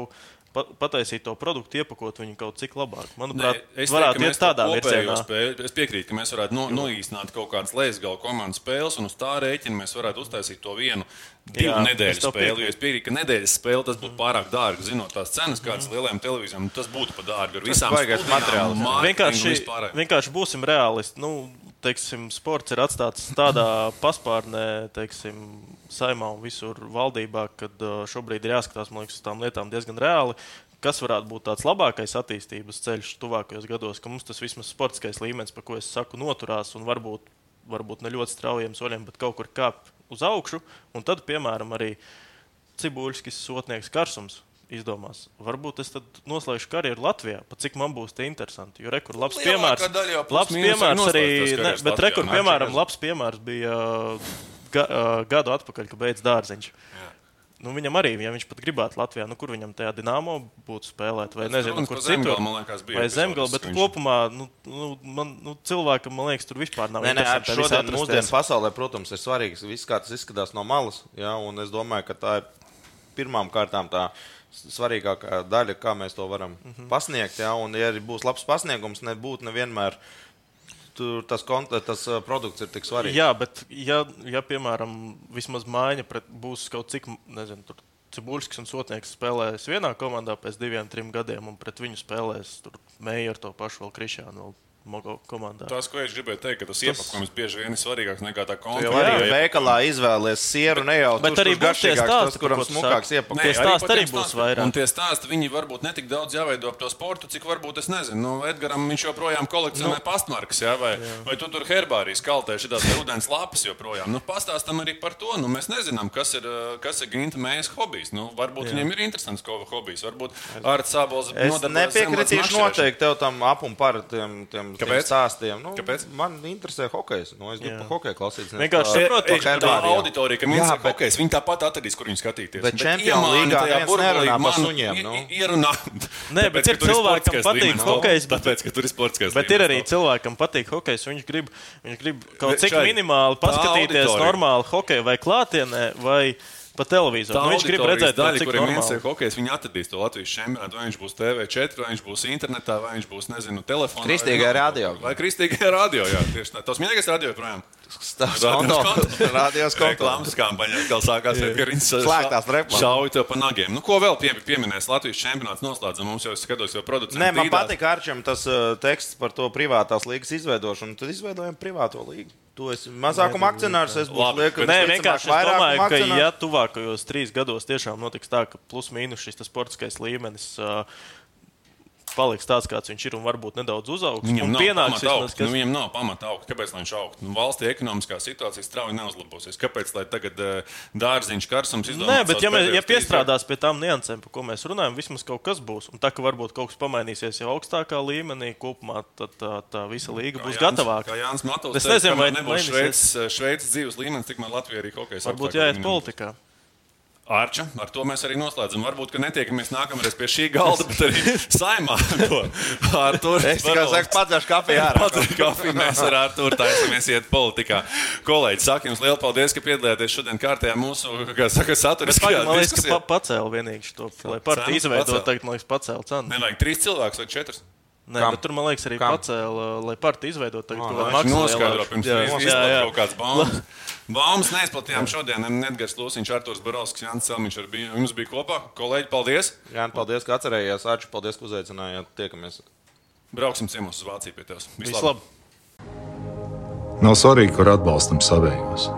pataisīt to produktu, iepakot viņu kaut cik labāk. Manuprāt, Nē, es varētu iet tādā virzienā. Spēli, es piekrītu, ka mēs varētu no, noīsināt kaut kādas lejas komandas spēles, un uz tā rēķina mēs varētu uztaisīt to vienu divu Jā, nedēļu spēli. Es piekrītu, ka nedēļas spēle tas būtu pārāk dārgi. Zinot tās cenas, kādas lielajām televīzijām, tas būtu par dārgu. Ar visām mārketingu un Vienkārši, vienkārši būsim realisti. Nu, teiksim, sports ir atstāts tādā paspārnē, teiksim, saimā un visur valdībā, kad uh, šobrīd ir jāskatās liekas, uz tām lietām diezgan reāli. Kas varētu būt tāds labākais attīstības ceļš tuvākajos gados, ka mums tas vismaz sportiskais līmenis, par ko es saku, noturās un varbūt, varbūt ne ļoti straujiem soļiem, bet kaut kur kāp uz augšu. Un tad, piemēram, arī Cibuļskis, Sotnieks, Karsums izdomās. Varbūt es tad noslēgšu karjeru Latvijā, pat cik man būs tie interesanti. Jo rekur labs Lielākā piemērs. Labs piemērs arī, ne, bet Latvijā, rekur, piemēram, labs piemērs bija uh, ga, uh, gadu atpakaļ, kad beidz dārziņš. Nu, viņam arī, ja viņš pat gribētu Latvijā, nu, kur viņam tajā dīnāmo būtu spēlēt, vai Tas, nezinu, protams, kur citur. liekas, Vai zemgala, bet viņš- kopumā nu, nu, man, nu, cilvēkam, man liekas, tur vispār nav Nē, nē, interesanti visu šodien mūsdienu pasaulē, protams, ir svarīgs viss, kā tas izskatās no malas. Ja, un es domāju, ka tā ir pirmām kārtām tā svarīgākā daļa, kā mēs to varam mm -hmm. pasniegt. Ja, un, ja arī būs labs pasniegums, nebūtu nevienmēr tur tas, tas produkts ir tik svarīgs. Jā, bet, ja, ja piemēram, vismaz mājiņa pret, būs kaut cik, nezinu, tur Cibulskis un Sotnieks spēlēs vienā komandā pēc diviem, trim gadiem, un pret viņu spēlēs Meija ar to pašu vēl Krišānu. Komandā. Tas, ko es gribēju teikt, ka tas, tas... iepakojums bieži vien ir svarīgāks nekā tā konta. jau arī veikalā izvēlējies sieru, ne jau Bet arī būs tie stāsti, tu smukāks iepakojums. Tie stāsti arī būs vairāk. Un tie stāsti, viņi varbūt netik daudz jāveido ap to sportu, cik varbūt es nezinu. Nu, Edgars viņš joprojām kolekcionē nu, pastmarkas, jā, vai, jā. vai tu tur herbārijas kaltē šīs rudens lapas joprojām. Nu, pastāstam arī par to. Nu, mēs nezinām, kas ir, uh, kas ir Ginta Mējas hobijs. Nu, varbūt jā. viņam ir interesants ko hobijs. Varbūt ar Sābols Es nepiekritīšu noteikti tev tam ap un par tiem, tiem, tiem Kāpēc? stāstiem. Nu, Kāpēc? Man interesē hokejs. Nu, es gribu par hokeju klausīties. Vienkārši saprotu, par Tā auditorija, ka ir bet- hokejs, viņi tāpat atradīs, kur viņu skatīties. Bet Leaguā tajā neviens nerunā par suņiem, nu. Ierunā. [laughs] Nē, bet ir ka cilvēki, kam patīk līmenis. hokejs, bet- Tāpēc, ka tur ir sportiskais Bet ir arī cilvēki, kam patīk hokejs. Viņš grib, viņš grib kaut cik minimāli paskatīties normāli hokeju vai klātienē, vai pa televizoru. Tā Nu, viņš grib redzēt, daļa, cik kuriem interesē hokejs, viņi atradīs to Latvijas čempionātu. Vai viņš būs TV4, vai viņš būs internetā, vai viņš būs, nezinu, telefonā. vai Kristīgajā vienalga. radio. Vai kristīgajā radio, jā, tieši tā. Tas mīļākais radio joprojām. Konto. konto. Radios konto. Reklāmas kampaņā atkal sākās, viņš Slēgtās reklāmas. šauj tev pa nagiem. Nu, ko vēl pie, pieminēs Latvijas čempionāts noslēdzam? Mums jau skatos, jau producents. Nē, man patīk Arčam tas uh, teksts par to privātās līgas izveidošanu. Tad izveidojam privāto līgu. Tu esi mazākuma akcionārs, es būšu Labi, liekams, Nē, vienkārši es domāju, ka akcionārs. ja tuvākajos trīs gados tiešām notiks tā, ka plus mīnus šis tas sportiskais līmenis uh, paliks tāds, kāds viņš ir, un varbūt nedaudz uzaugs. Viņam nav pienāks augt. vismaz, kas... Nu, viņam nav pamata augt. Kāpēc lai viņš augtu? Nu, valstī ekonomiskā situācija strauji neuzlabosies. Kāpēc lai tagad uh, dārziņš karsums izdomā? Nē, bet ja, mēs, ja piestrādās pie tām niansēm, par ko mēs runājam, vismaz kaut kas būs. Un tā, ka varbūt kaut kas pamainīsies jau augstākā līmenī, kopumā tad tā, tā visa līga būs gatavāka. Kā Jānis Matovs Es nezinu, vai nebūs. Šveices, Šveices dzīves līmenis, tikmēr Latvija arī kaut kādā Varbūt jāiet politikā. Arča, ar to mēs arī noslēdzam. Varbūt, ka netiekamies nākamreiz pie šī galda, bet arī saimā. Ar to Es tikai saku, padzēšu kafiju ārā. Pats kafiju mēs ar Arturu taisamies iet politikā. Kolēģi, saku jums lielu paldies, ka piedalījāties šodien kārtējā mūsu, kā saka, saturiskajā man liekas, ka pa, pacēla vienīgi šo, lai partiju izveidot, tagad, man liekas, pacēla cenu. Nevajag trīs cilvēkus vai četrus. Nē, Kam? bet tur, man liekas, arī Kam? pacēla, lai partiju izveidot, tagad kaut nē, kādu Viņš maksu noskaidro lielāku. pirms Jā, tam jā. kaut kādas baumas. Baumas neizplatījām šodien. Edgars Lūsiņš, Arturs Barovskis, Jānis Celmiņš ar bija, jums bija kopā. Kolēģi, paldies! Jā, paldies, ka atcerējāties. Aču, paldies, ka uzaicinājāt. Tiekamies. Brauksim ciemos uz Vāciju pie tevis. Vislabāk! Nav svarīgi, kur atbalstam savējos.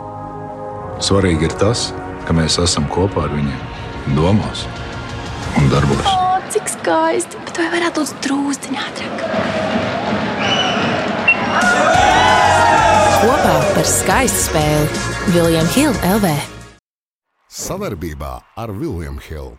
Svarīgi ir tas, ka mēs esam kopā ar viņiem, domās un darbos. O, cik skaisti! Bet vai varētu būt drūzdiņā ātrāk? Kopā par skaistu spēli Viljams Hilde LV. Savarbībā ar William Hill.